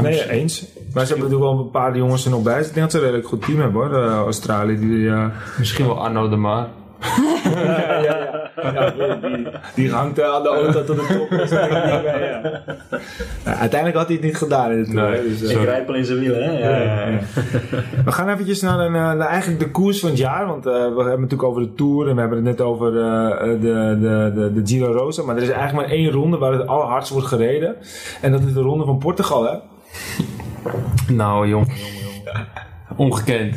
Nee, eens. Maar ze hebben natuurlijk wel een paar jongens er nog bij. Dus ik denk dat ze een redelijk goed team hebben hoor, de Australië. Die, eh,
Misschien wel Arno de Maar.
ja, ja, ja. die, die hangt eh, aan de auto tot de top. Dus ja. Nou, uiteindelijk had hij het niet gedaan in de Tour.
Nee,
dus, eh,
Ik rijpel in zijn wielen, hè? Ja, ja, ja.
We gaan eventjes naar, een, eh, naar eigenlijk de koers van het jaar. Want eh, we hebben het natuurlijk over de Tour en we hebben het net over eh, de, de, de, de Giro Rosa. Maar er is eigenlijk maar één ronde waar het allerhardst wordt gereden. En dat is de ronde van Portugal, hè?
Nou, jong, jong, jong. Ongekend.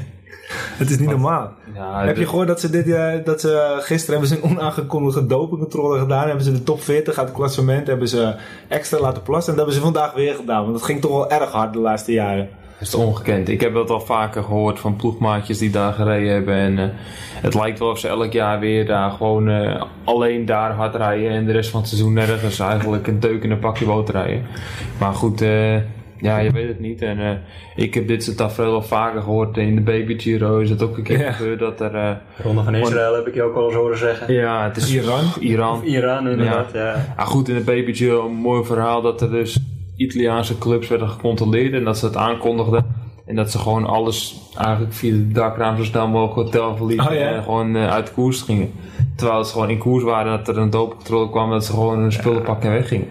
Het is niet normaal.
Ja,
Heb je gehoord dat ze, dit, eh, dat ze gisteren hebben ze een onaangekondigde dopingcontrole gedaan? Hebben ze de top 40 uit het klassement hebben ze extra laten plassen. En dat hebben ze vandaag weer gedaan. Want dat ging toch wel erg hard de laatste jaren.
Het is ongekend. Ik heb dat al vaker gehoord van ploegmaatjes die daar gereden hebben. En eh, het lijkt wel of ze elk jaar weer daar gewoon eh, alleen daar hard rijden. En de rest van het seizoen nergens eigenlijk een deuk in een pakje boter rijden. Maar goed, eh, ja, je weet het niet. En eh, ik heb dit soort tafereel al vaker gehoord. In de Baby Giro is het ook een keer
Ja.
gebeurd dat er... eh,
Ronde van Israël heb ik je ook al eens horen zeggen.
ja, het is
Iran?
Iran.
Of Iran inderdaad, ja.
Ah, goed, in de Baby Giro een mooi verhaal dat er dus Italiaanse clubs werden gecontroleerd en dat ze het aankondigden. En dat ze gewoon alles eigenlijk via de dakraam zo snel mogelijk hotel verlieten
Oh, ja?
en gewoon eh, uit koers gingen. Terwijl ze gewoon in koers waren dat er een doopcontrole kwam dat ze gewoon hun spullen pakken en weggingen.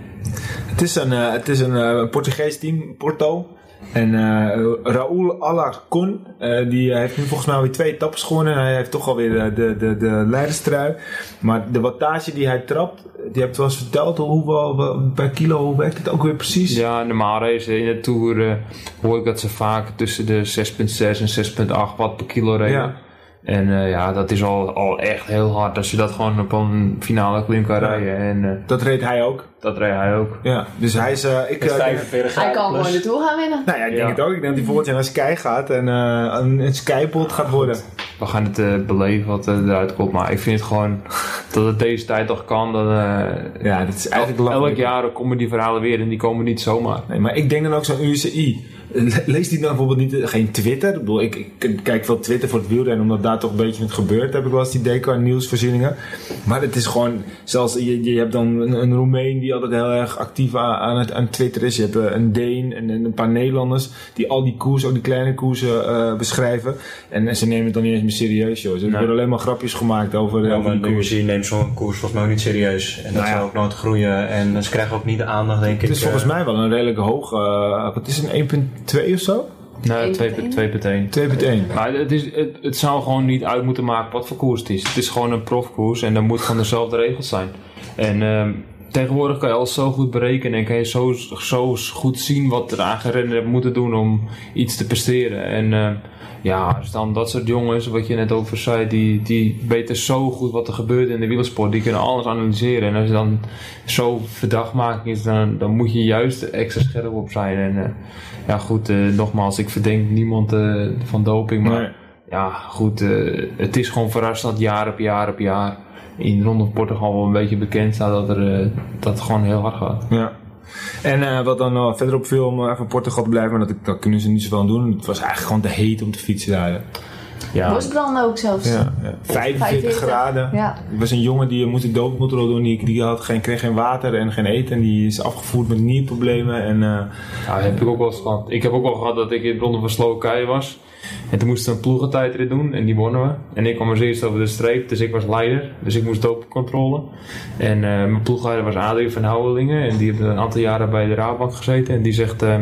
Het is een, eh, het is een eh, Portugees team, Porto. En eh Raúl Alarcon, die heeft nu volgens mij alweer twee etappes gewonnen. En hij heeft toch alweer de, de, de, de leiderstrui. Maar de wattage die hij trapt, die hebt wel eens verteld hoeveel per kilo, hoe werkt het ook weer precies?
Ja, normaal racen in de Tour hoor ik dat ze vaak tussen de 6,6 en 6,8 watt per kilo reden.
Ja.
En eh, ja, dat is al, al echt heel hard als je dat gewoon op een finale klim kan rijden. En eh,
Dat reed hij ook.
dat reed hij ook.
Ja, dus hij is... eh, ik,
Met 45
Hij kan gewoon de Tour gaan winnen.
nou ja, ik denk
Ja.
het ook. Ik denk dat hij volgend jaar naar Sky gaat en eh, een, een Skypot gaat worden.
We gaan het eh, beleven wat eruit komt. Maar ik vind gewoon dat het deze tijd toch kan. Dat, eh,
Ja, dat is eigenlijk
elk, jaar komen die verhalen weer en die komen niet zomaar.
Nee, maar ik denk dan ook zo'n UCI. lees die dan bijvoorbeeld niet, eh, geen Twitter? Ik, bedoel, ik, ik kijk wel Twitter voor het wielrennen, omdat daar toch een beetje het gebeurt, heb ik wel eens die deco en nieuwsvoorzieningen. Maar het is gewoon, zelfs je, je hebt dan een, een Roemeen die altijd heel erg actief aan, het, aan Twitter is. Je hebt eh, een Deen en, een paar Nederlanders die al die koersen, ook die kleine koersen eh, beschrijven. En, ze nemen het dan niet eens meer serieus, joh. Er worden alleen maar grapjes gemaakt over.
Ja, maar de neemt zo'n koers volgens mij ook niet serieus. En dat
nou
ook nooit groeien. En ze krijgen ook niet de aandacht, denk ik.
Het is volgens mij wel een redelijk hoge. Het is een 1. 2 of zo?
Nee, 2.1.
2.1.
Maar het, is, het, het, zou gewoon niet uit moeten maken wat voor koers het is. Het is gewoon een profkoers en dan moet gewoon dezelfde regels zijn. En ehm, tegenwoordig kan je alles zo goed berekenen en kan je zo, zo goed zien wat de aan gereden hebt moeten doen om iets te presteren. En ehm, ja, als dan dat soort jongens, wat je net over zei, die, die weten zo goed wat er gebeurt in de wielersport. Die kunnen alles analyseren. En als je dan zo verdachtmaking is, dan, dan moet je juist extra scherp op zijn. En eh, ja, goed, eh, nogmaals, ik verdenk niemand eh, van doping, maar
Nee.
ja, goed, het is gewoon verrassend dat jaar op jaar op jaar in Ronde van Portugal wel een beetje bekend staat dat, er, dat het gewoon heel hard gaat.
Ja. En eh, wat dan nog verder op film uh, even Portugal te blijven, maar dat, dat kunnen ze niet zoveel aan doen. Het was eigenlijk gewoon te heet om te fietsen daar.
Ja,
Bosbranden ook zelfs.
Ja, ja. 45
45.
graden.
Ja.
Er was een jongen die moest een doen, die, die had geen, kreeg geen water en geen eten. En die is afgevoerd met nierproblemen. En, eh,
ja, heb ik ook wel eens gehad. Ik heb ook wel gehad dat ik in Ronde van Slowakije was. En toen moesten we een ploegentijdrit doen en die wonnen we. En ik kwam als eerste over de streep, dus ik was leider. Dus ik moest doopcontrole. En eh, mijn ploegleider was Adrie van Houwelingen. En die heeft een aantal jaren bij de Raadbank gezeten. En die zegt, eh,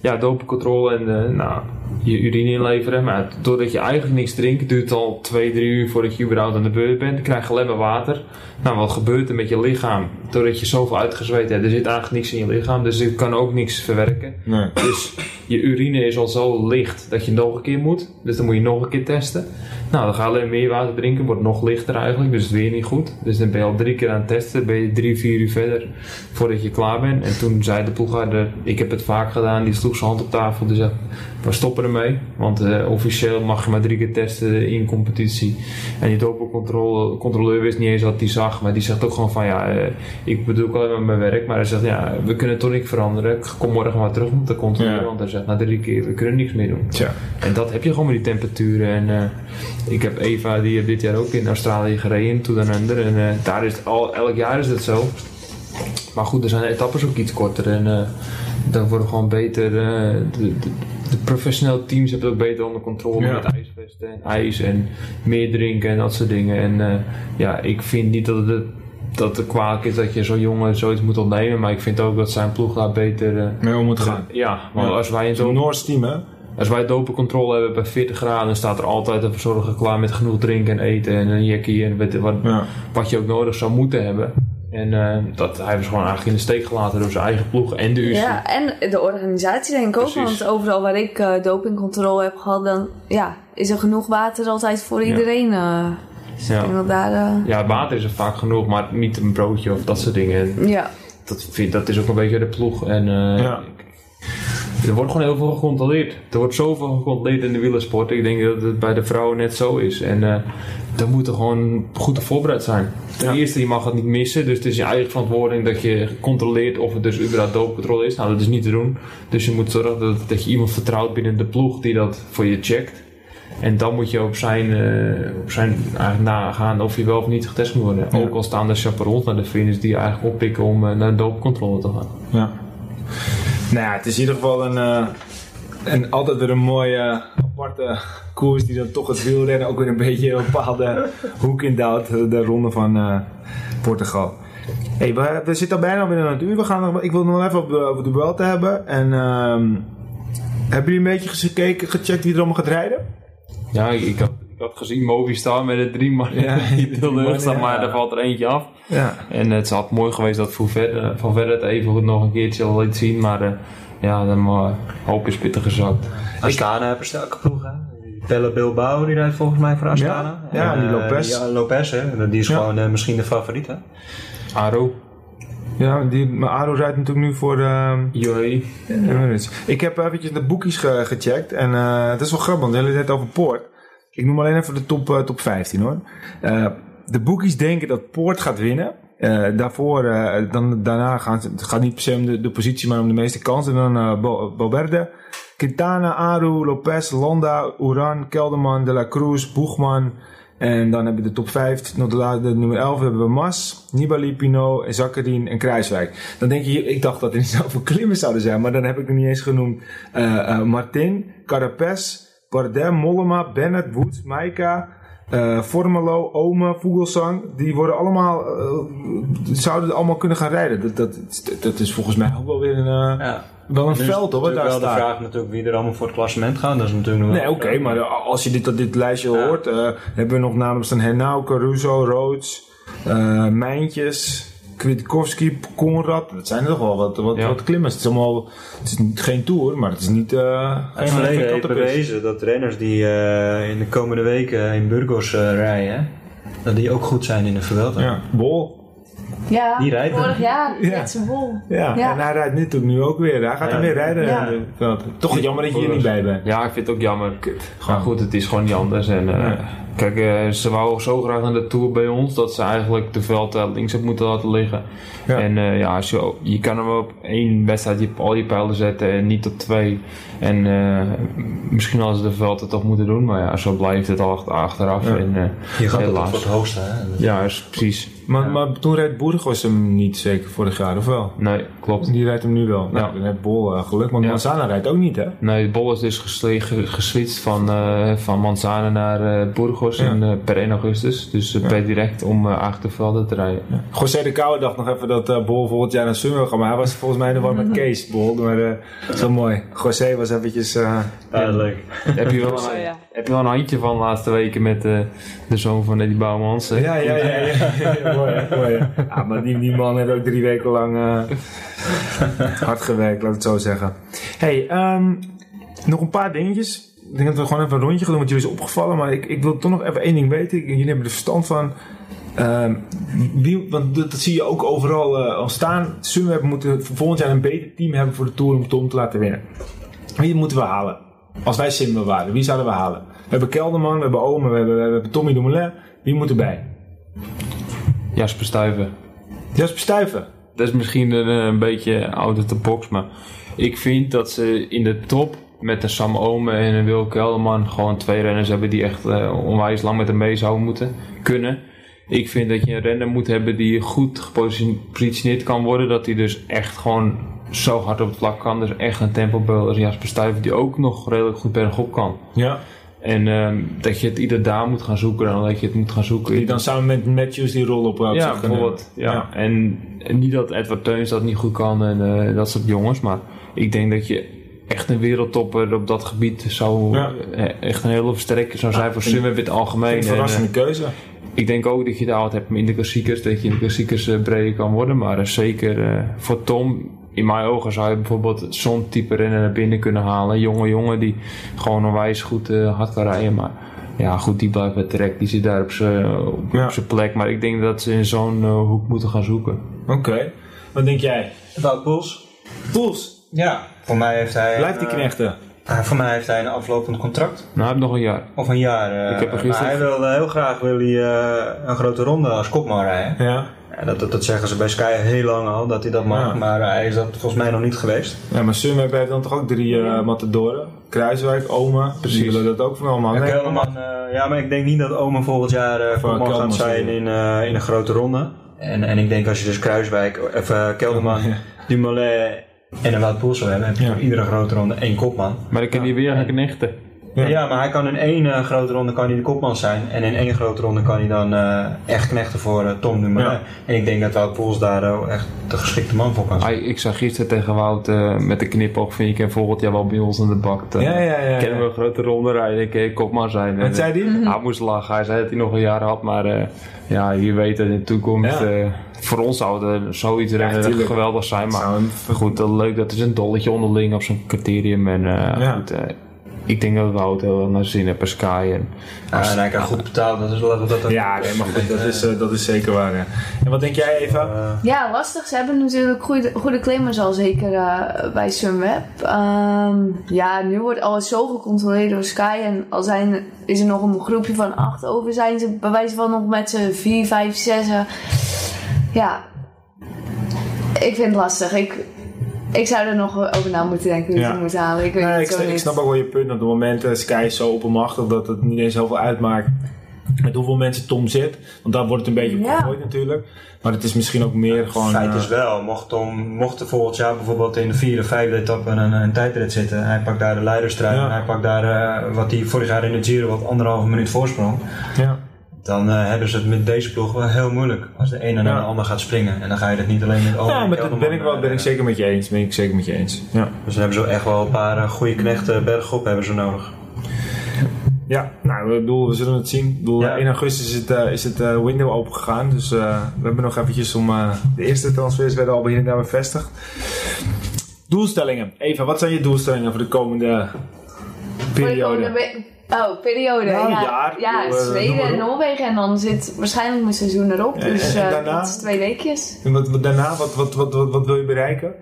ja, dopencontrole. En eh, nou, je urine inleveren. Maar doordat je eigenlijk niks drinkt, duurt het al 2, 3 uur voordat je überhaupt aan de beurt bent. Dan krijg je alleen maar water. Nou, wat gebeurt er met je lichaam? Doordat je zoveel uitgezweet hebt, er zit eigenlijk niks in je lichaam. Dus je kan ook niks verwerken.
Nee.
Dus je urine is al zo licht dat je nog een keer moet. Dus dan moet je nog een keer testen. Nou, dan ga je alleen meer water drinken, wordt nog lichter eigenlijk, dus het is weer niet goed. Dus dan ben je al drie keer aan het testen, ben je drie, vier uur verder voordat je klaar bent. En toen zei de ploeghouder, ik heb het vaak gedaan, die sloeg zijn hand op tafel, die zei, we stoppen ermee. Want eh, officieel mag je maar drie keer testen in competitie. En die dopingcontroleur wist niet eens wat hij zag, maar die zegt ook gewoon van, ja, eh, ik bedoel ook alleen maar mijn werk. Maar hij zegt, ja, we kunnen toch niet veranderen, ik kom morgen maar terug om te controleren.
Ja.
Want hij zegt, na drie keer, we kunnen niks meer doen.
Tja.
En dat heb je gewoon met die temperaturen. En eh, ik heb Eva, die heeft dit jaar ook in Australië gereden, to dan under. En eh, daar is het al, elk jaar is het zo. Maar goed, er zijn de etappes ook iets korter. En eh, dan worden gewoon beter. eh, de, de, de professionele teams hebben het ook beter onder controle
Ja.
met ijsvesten en ijs en meer drinken en dat soort dingen. En ja, ik vind niet dat het. Dat het kwalijk is dat je zo'n jongen zoiets moet ontnemen, maar ik vind ook dat zijn ploeg daar beter.
Mee om moet gaan.
ja, want
Ja.
als wij in
Zo'n
zo'n
Noors team, hè?
Als wij dopencontrole hebben bij 40 graden, dan staat er altijd een verzorger klaar met genoeg drinken en eten en een jackie en weet wat,
Ja.
wat je ook nodig zou moeten hebben. En eh, dat, hij was gewoon eigenlijk in de steek gelaten door zijn eigen ploeg en de UC.
Ja, en de organisatie denk ik ook. Want overal waar ik eh, dopingcontrole heb gehad, dan ja, is er genoeg water altijd voor iedereen. eh. dus ik
Ja.
daar...
Ja, water is er vaak genoeg, maar niet een broodje of dat soort dingen. En
ja.
dat, vind, dat is ook een beetje de ploeg. En, eh,
Ja.
Er wordt gewoon heel veel gecontroleerd. Er wordt zoveel gecontroleerd in de wielersport. Ik denk dat het bij de vrouwen net zo is. En uh, dan moet er gewoon goed op voorbereid zijn. Ten
Ja.
eerste, je mag het niet missen. Dus het is je eigen verantwoording dat je controleert of het dus überhaupt doopcontrole is. Nou, dat is niet te doen. Dus je moet zorgen dat, dat je iemand vertrouwt binnen de ploeg die dat voor je checkt. En dan moet je op zijn, uh, op zijn eigenlijk nagaan of je wel of niet getest moet worden.
Ja.
Ook al staan er chaperons naar de finish die je eigenlijk oppikken om uh, naar de doopcontrole te gaan.
Ja. Nou ja, het is in ieder geval een, uh, altijd weer een mooie aparte koers die dan toch het wielrennen ook weer een beetje een bepaalde hoek indouwt. De ronde van uh, Portugal. Hey, we, zitten al bijna binnen een uur. We gaan nog, ik wil nog even op, over de Vuelta hebben. En um, hebben jullie een beetje gekeken, gecheckt wie er allemaal gaat rijden?
Ja, ik, ik, had, ik had gezien Movistar met de drie man
ja,
die de lucht staan,
ja.
maar er valt er eentje af.
Ja.
En het had mooi geweest dat Van Verder, van Verder het even nog een keertje al liet zien, maar uh, ja, dan uh, hoop is pittig gezakt.
Astana heeft een sterke ploeg, hè? Pelle Bilbao, die rijdt volgens mij voor Astana.
Ja, ja en, die Lopez.
Uh, die, Lopez, hè? Die is ja. gewoon uh, misschien de favoriet, hè?
Aro.
Ja, die, maar Aro rijdt natuurlijk nu voor uh. Ja, ik heb eventjes de boekies ge gecheckt en uh, het is wel grappig, want de hele tijd over Poort. Ik noem alleen even de top, uh, top 15 hoor. Uh, de boekies denken dat Poort gaat winnen. Uh, daarvoor, dan, daarna gaan het gaat niet per se om de, de positie, maar om de meeste kansen. Dan Bo Boberde, Quintana, Aru, Lopez, Londa, Uran, Kelderman, De La Cruz, Boegman. En dan hebben we de top 5, nog de, de nummer 11 hebben we Mas, Nibali, Pinot, Zakkerin en Kruiswijk. Dan denk je, ik dacht dat er zoveel klimmers zouden zijn, maar dan heb ik er niet eens genoemd. Martin, Carapes, Bardem, Mollema, Bennett, Woods, Maika, uh, Formelo, Ome, Vogelsang, die worden allemaal, uh, zouden allemaal kunnen gaan rijden. Dat, dat, dat is volgens mij ook wel weer een, uh, ja. wel een
dus
veld hoor, daar
wel
staat.
de vraag natuurlijk wie er allemaal voor het klassement gaan. Dat is natuurlijk nog
Nee, oké, okay, maar als je dit, dit lijstje ja. hoort, hebben we nog namelijk staan Hernau, Caruso, Rhodes, Mijntjes, Kwiatkowski, Konrad. Dat zijn er toch wel wat, wat, ja. wat klimmers. Het is allemaal, het is geen tour, maar het is niet. Uh,
het verleden heeft bewezen dat renners die uh, in de komende weken in Burgos uh, rijden, dat die ook goed zijn in de Vuelta.
Ja, Bol.
Ja,
die rijdt
vorig jaar
ja.
met zijn bol.
Ja. ja. en hij rijdt nu natuurlijk nu ook weer. Hij gaat ja. er weer rijden. Toch jammer dat je hier niet bij bent.
Ja, ik vind het ook jammer. Maar goed, het is gewoon niet anders. En, uh, Kijk, uh, ze wou zo graag naar de Tour bij ons dat ze eigenlijk de veld uh, links op moeten laten liggen. Ja. En uh, ja, als je, je kan hem op één wedstrijd je, al je pijlen zetten en niet op twee. En misschien hadden ze de veld het toch moeten doen, maar ja, zo blijft het al achteraf.
Ja.
En,
je gaat helaas. voor het hoogste, hè?
Ja, is precies.
Maar,
ja.
maar toen rijdt Burgos hem niet zeker vorig jaar, of wel?
Nee, klopt.
Die rijdt hem nu wel. Nou,
ja.
dan heeft Bol uh, geluk, want ja. Manzana rijdt ook niet, hè?
Nee, Bol is dus geswitcht van, uh, van Manzana naar uh, Burgos.
Ja.
in, eh, per 1 augustus. Dus per direct om uh, Achtervelde te rijden.
José de Kouwer dacht nog even dat eh Bol volgend jaar naar Sunweb gaat, maar hij was volgens mij de war met Kees, Bol. Maar eh, zo mooi. José was eventjes... eh,
Ja, dat is leuk.
heb, je wel een, heb je wel een handje van de laatste weken met eh, de zoon van Eddie Bouwmans?
Ja, ja, ja. ja, ja. mooi, mooi. Ja, maar die, die man heeft ook drie weken lang hard gewerkt, laat ik het zo zeggen. hey, ehm, nog een paar dingetjes. Ik denk dat we gewoon even een rondje gaan doen, want jullie is opgevallen. Maar ik, ik wil toch nog even één ding weten. Ik- Jullie hebben er verstand van. Ehm, wie, want dat, dat zie je ook overal eh, ontstaan. Sunweb moeten volgend jaar een beter team hebben voor de Tour om Tom te laten winnen. Wie moeten we halen? Als wij Simba waren, wie zouden we halen? We hebben Kelderman, we hebben Omen, we hebben, we hebben Tommy Dumoulin. Wie moet erbij?
Jasper Stuyven.
Jasper Stuyven.
Dat is misschien een, een beetje out of the box, maar ik vind dat ze in de top met een Sam Omen en een Wil Kelderman gewoon twee renners hebben die echt eh, onwijs lang met hem mee zouden moeten kunnen. Ik vind dat je een renner moet hebben die goed gepositioneerd kan worden, dat hij dus echt gewoon zo hard op het vlak kan. Dus echt een tempobeul als Jasper Stuyven die ook nog redelijk goed bergop kan.
Ja.
En ehm, dat je het ieder daar moet gaan zoeken dan dat je het moet gaan zoeken.
Die dan samen met Matthews die rol op zou
Ja, bijvoorbeeld. Ja.
Ja.
En, en niet dat Edward Teuns dat niet goed kan en eh, dat soort jongens, maar ik denk dat je echt een wereldtopper op dat gebied zou
Ja.
eh, echt een hele versterker zou zijn voor Sunweb in het algemeen.
Een
En,
verrassende
eh,
keuze.
ik denk ook dat je daar wat hebt in de klassiekers, dat je in de klassiekers eh, breder kan worden, maar zeker eh, voor Tom. In mijn ogen zou je bijvoorbeeld zo'n type renner naar binnen kunnen halen. Jonge jongen die gewoon onwijs goed eh, hard kan rijden. Maar ja, goed, die blijft bij trek. Die zit daar op zijn
Ja.
plek. Maar ik denk dat ze in zo'n hoek moeten gaan zoeken.
Oké. Wat denk jij?
Wout Poels?
Poels.
Ja, voor mij heeft hij...
Blijft die
een,
knechten?
eh, voor mij heeft hij een aflopend contract.
Nou, hij heeft nog een jaar.
Of een jaar. eh,
Ik heb er
maar
gisteren-
hij wilde heel graag wil hij, eh, een grote ronde als kopman rijden.
Ja.
Ja, dat, dat, dat zeggen ze bij Sky heel lang al, dat hij dat mag.
Ja.
Maar hij is dat volgens mij nog niet geweest.
Ja, maar Sunweb heeft dan toch ook drie eh matadoren? Kruiswijk, Oma. Precies. Willen dat ook van allemaal. Nee,
Kelderman, eh, ja, maar ik denk niet dat Omen volgend jaar eh kopman
Kelderman
gaat zijn in, eh, in een grote ronde. En, en ik denk als je dus Kruiswijk, of eh, Kelderman,
Ja.
Dumoulin en een Wout Poels zou hebben, heb je
Ja.
voor iedere grote ronde één kopman.
Maar ik kan die weer knechten.
Ja.
Ja. maar hij kan in één eh, grote ronde kan hij de kopman zijn. En in één grote ronde kan hij dan eh, echt knechten voor eh, Tom Dumoulin.
Ja.
En ik denk dat Wout Poels daar echt de geschikte man voor kan zijn.
Hij, ik zag gisteren tegen Wout eh, met de knipoog. Vind ik hem volgend jaar wel bij ons in de bak.
Ja, ja, ja.
Kennen we een grote ronde rijden. Ik kan kopman zijn.
Wat
En,
zei die?
eh, Hij moest lachen. Hij zei dat hij nog een jaar had. Maar eh, ja, je weet dat in de toekomst.
Ja.
eh, voor ons zou het zoiets
tuurlijk.
geweldig zijn. Maar goed, leuk. Dat is een dolletje onderling op zo'n criterium. En eh,
Ja.
goed, ik denk dat Wout heel naar zin heeft bij Sky. En,
Ja, en hij kan goed betalen, dat is laten we dat ook-
Ja, nee, maar goed, dat is, eh, dat is zeker waar. ja. En wat denk jij, Eva?
Eh,
Ja, lastig. Ze hebben natuurlijk goede, goede claimers al zeker eh, bij Sunweb. Ehm, ja, nu wordt alles zo gecontroleerd door Sky. En al zijn, is er nog een groepje van acht over, zijn ze bij wijze van nog met z'n vier, vijf, zes. Ja, ik vind het lastig. Ik, ik zou er nog over na moeten denken wie
Ja.
ze moeten halen. Ik weet
Nee,
het
ik,
zo
snap- ik
niet.
snap ook wel je punt. Dat op het moment eh, Sky is zo oppermachtig dat het niet eens heel veel uitmaakt met hoeveel mensen Tom zit. Want daar wordt het een beetje op
Ja.
natuurlijk. Maar het is misschien ook meer gewoon...
Feit
eh,
is wel, mocht, Tom, mocht er volgend jaar bijvoorbeeld in de vierde, vijfde etappe een, een tijdrit zitten. Hij pakt daar de leiderstrijd
Ja.
en hij pakt daar eh, wat hij vorig jaar in de Giro wat anderhalve minuut voorsprong.
ja.
Dan eh, hebben ze het met deze ploeg wel heel moeilijk. Als de ene naar
Ja.
de ander gaat springen. En dan ga je het niet alleen met Owen
ja,
en
maar dat ben ik, wel, ben ik
eh,
zeker met je eens. Ben ik zeker met je eens. Ja.
Dus dan hebben ze echt wel een paar eh, goede knechten bergop hebben ze nodig.
Ja, nou, ik bedoel, we zullen het zien. Ik bedoel,
Ja.
1 augustus is het, eh, is het eh, window open gegaan. Dus eh, we hebben nog eventjes om... eh, de eerste transfers werden al hier en daar bevestigd. Doelstellingen. Eva, wat zijn je doelstellingen voor de komende
Voor de
periode?
komende Oh, periode.
Nou,
ja,
jaar.
ja,
eh,
Zweden en
op.
Noorwegen. En dan zit waarschijnlijk mijn seizoen erop. Dus
en
eh,
daarna?
dat is twee weekjes.
En wat, wat daarna, wat, wat, wat, wat, wat wil je bereiken?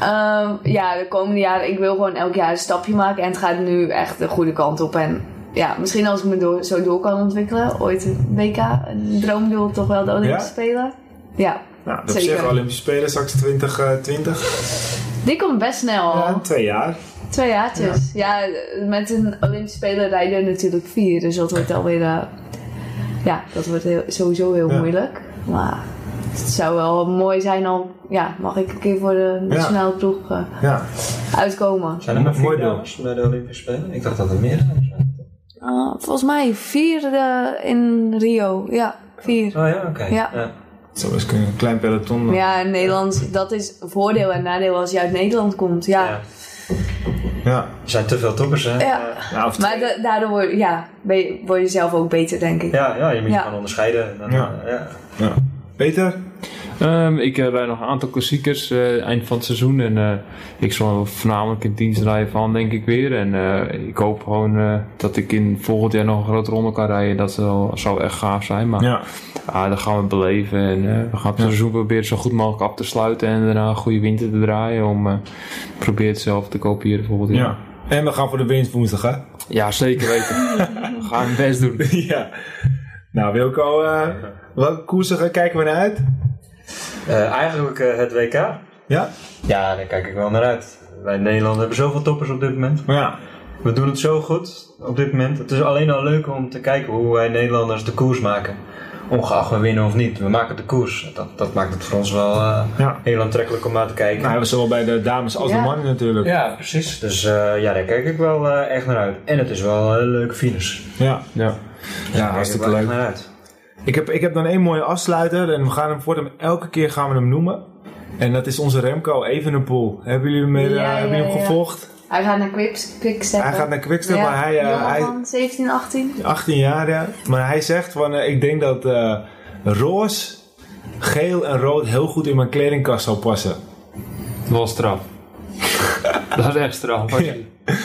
Ehm, ja, de komende jaren, ik wil gewoon elk jaar een stapje maken en het gaat nu echt de goede kant op. En ja, misschien als ik me door, zo door kan ontwikkelen, ooit een WK, een droomdoel toch wel de Olympische
Ja?
Spelen. Ja,
Nou, dat
Zeker.
zeggen Olympische Spelen straks 2020.
die komt best snel.
Ja, twee jaar.
Twee jaartjes. Ja. met een Olympische Spelen rijden er natuurlijk vier, dus dat wordt alweer, eh, ja, dat wordt heel, sowieso heel
Ja.
moeilijk. Maar het zou wel mooi zijn al, ja, mag ik een keer voor de nationale ploeg eh,
Ja.
uitkomen.
Zijn er maar
Mooi
vier dames bij de Olympische Spelen? Ik dacht dat er meer zijn.
Uh, volgens mij vierde in Rio. Ja, vier.
Oh ja, oké.
Ja.
Zo is een klein peloton. dan.
Ja, in Nederland, dat is een voordeel en nadeel als je uit Nederland komt. Ja,
Ja. Er zijn te veel toppers, hè?
Ja.
Of
maar da- daardoor word, ja, je, word je zelf ook beter, denk ik.
Ja, ja, je moet je gewoon onderscheiden. En Dan,
Ja.
eh, ja.
ja. Peter?
Ehm, ik eh, rijd nog een aantal klassiekers eh, eind van het seizoen. En eh, ik zal voornamelijk in dienst rijden van, denk ik weer. En eh, ik hoop gewoon eh, dat ik in volgend jaar nog een grote ronde kan rijden. Dat zal, zou echt gaaf zijn. Maar
Ja.
ja, dat gaan we beleven. En eh, we gaan het seizoen proberen zo goed mogelijk af te sluiten. En daarna een goede winter te draaien. Om eh probeer het zelf te kopiëren volgend jaar.
ja. En we gaan voor de winst woensdag, hè?
Ja, zeker weten. we gaan het best doen.
ja. Nou, Wilco, eh welke koersen gaan- kijken we naar uit?
Eh, eigenlijk eh, het WK.
Ja?
Ja, daar kijk ik wel naar uit. Wij in Nederland hebben zoveel toppers op dit moment.
Maar ja.
We doen het zo goed op dit moment. Het is alleen al leuk om te kijken hoe wij Nederlanders de koers maken. Ongeacht we winnen of niet. We maken de koers. Dat, dat maakt het voor ons wel eh,
Ja.
heel aantrekkelijk om naar te kijken.
Nou, we zowel bij de dames als
Ja.
de mannen natuurlijk.
ja, precies. Dus eh, ja, daar kijk ik wel eh, echt naar uit. En het is wel een leuke finish.
Ja.
Ja.
Ja,
Daar
hartstikke
kijk ik
leuk.
naar uit.
Ik heb, ik heb dan één mooie afsluiter en we gaan hem voortaan elke keer gaan we hem noemen. En dat is onze Remco Evenepoel. Hebben jullie hem, eh,
Ja,
hebben jullie hem
ja.
gevolgd?
Hij gaat naar Quick- Quickstep.
Hij gaat naar Quickstep,
Ja,
maar hij, hij
van 17, 18.
18 jaar, ja. Maar hij zegt van, eh, ik denk dat eh roze, geel en rood heel goed in mijn kledingkast zou passen.
Dat was straf. dat is echt straf.
Ja.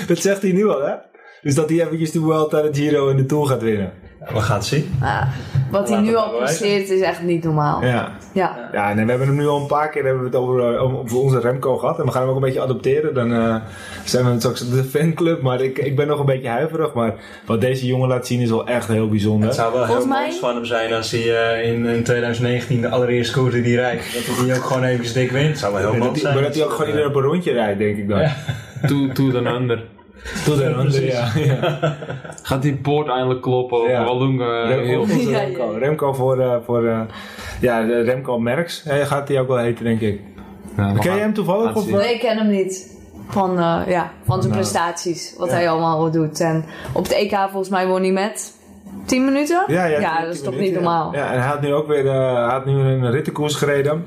Dat zegt hij nu al, hè? Dus dat hij eventjes de Vuelta, de Giro en de Tour gaat winnen.
We gaan het zien.
Maar wat hij nu al presteert is echt niet normaal. Ja.
Ja. Ja, nee, we hebben hem nu al een paar keer hebben we het over, eh, over onze Remco gehad. En we gaan hem ook een beetje adopteren. Dan eh, zijn we straks de fanclub. Maar ik, ik ben nog een beetje huiverig. Maar wat deze jongen laat zien is wel echt heel bijzonder.
Het zou wel
Volgens
heel
mij-
mooi van hem zijn als hij eh, in, in 2019 de allereerste koers die rijdt, dat hij ook gewoon even dik wint. Zou wel heel
Maar
mooi
dat,
zijn.
hij, maar dat hij ook gewoon iedereen op een rondje rijdt, denk ik dan.
Ja.
Toe, toe dan ander.
Tot een ander, ja. ja.
Gaat die poort eindelijk kloppen?
Ja.
Walloon eh,
Rem-
heel
Ja,
Remco.
ja.
Remco voor, eh, voor eh, ja, Remco Merks. Eh, gaat hij ook wel heten, denk ik. Ken je hem toevallig? Of.
Nee, ik ken hem niet. Van, eh, ja, van zijn
Nou,
prestaties. Wat
ja.
hij allemaal doet. En op het EK volgens mij won hij met 10 minuten?
Ja, ja,
dat is toch
minuten,
niet
ja.
normaal?
Ja, en hij had nu ook weer eh, hij had nu een rittenkoers gereden.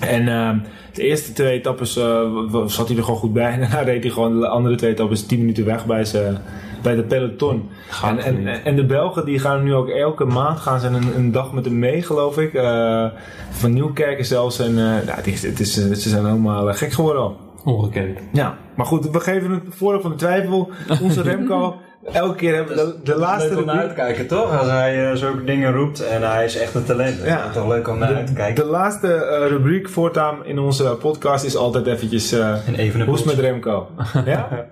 En ehm, de eerste twee etappes eh, zat hij er gewoon goed bij. En daarna reed hij gewoon de andere twee etappes 10 minuten weg bij, zijn bij de peloton. En, en, en de Belgen die gaan nu ook elke maand gaan ze een, een dag met hem mee, geloof ik. Eh, van Nieuwkerken zelfs. En eh, nou, het is, het is, ze zijn helemaal gek geworden al.
Ongekend.
Ja, maar goed, we geven het voordeel van de twijfel. Onze Remco, elke keer hebben we de, de laatste
leuk om naar uit
rubriek-
te kijken, toch? Als hij eh, zulke dingen roept en hij is echt een talent.
Ja.
Toch leuk om naar uit te kijken.
De laatste eh, rubriek voortaan in onze podcast is altijd eventjes eh
En even
met. Remco? Ja?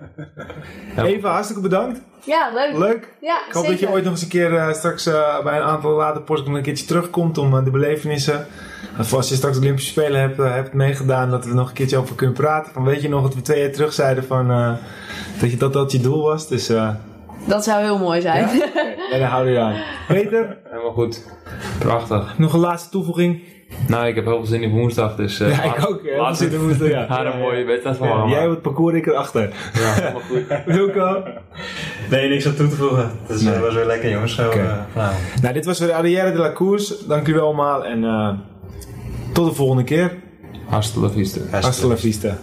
Ja.
Even hartstelijk bedankt.
Ja, leuk.
Leuk.
Ja,
Ik hoop
zeker.
dat je ooit nog eens een keer eh, straks eh, bij een aantal later podcasts een keertje terugkomt om eh, de belevenissen. Of als je straks de Olympische Spelen hebt, eh, hebt meegedaan, dat we er nog een keertje over kunnen praten. Van weet je nog dat we twee jaar terug zeiden van, eh, dat, je, dat dat je doel was? Dus eh
Dat zou heel mooi zijn.
ja, ja, daar houden we aan. Peter,
Helemaal goed. Prachtig.
nog een laatste toevoeging?
Nou, ik heb heel veel zin in woensdag, dus... eh,
ja, ik
laat-
ook. hè.
Laat
We zitten woensdag, ja.
Haar een mooie wedstrijd van
Ja,
maken.
jij het parcours, ik erachter.
Ja, helemaal goed.
Wilco?
Nee, niks aan toe te voegen. Het
Nee.
was weer lekker, jongens. Zo, vanavond.
Nou, dit was weer de Arrière de la Course. Dank jullie wel allemaal en eh, tot de volgende keer.
Hasta la vista.
Hasta la vista.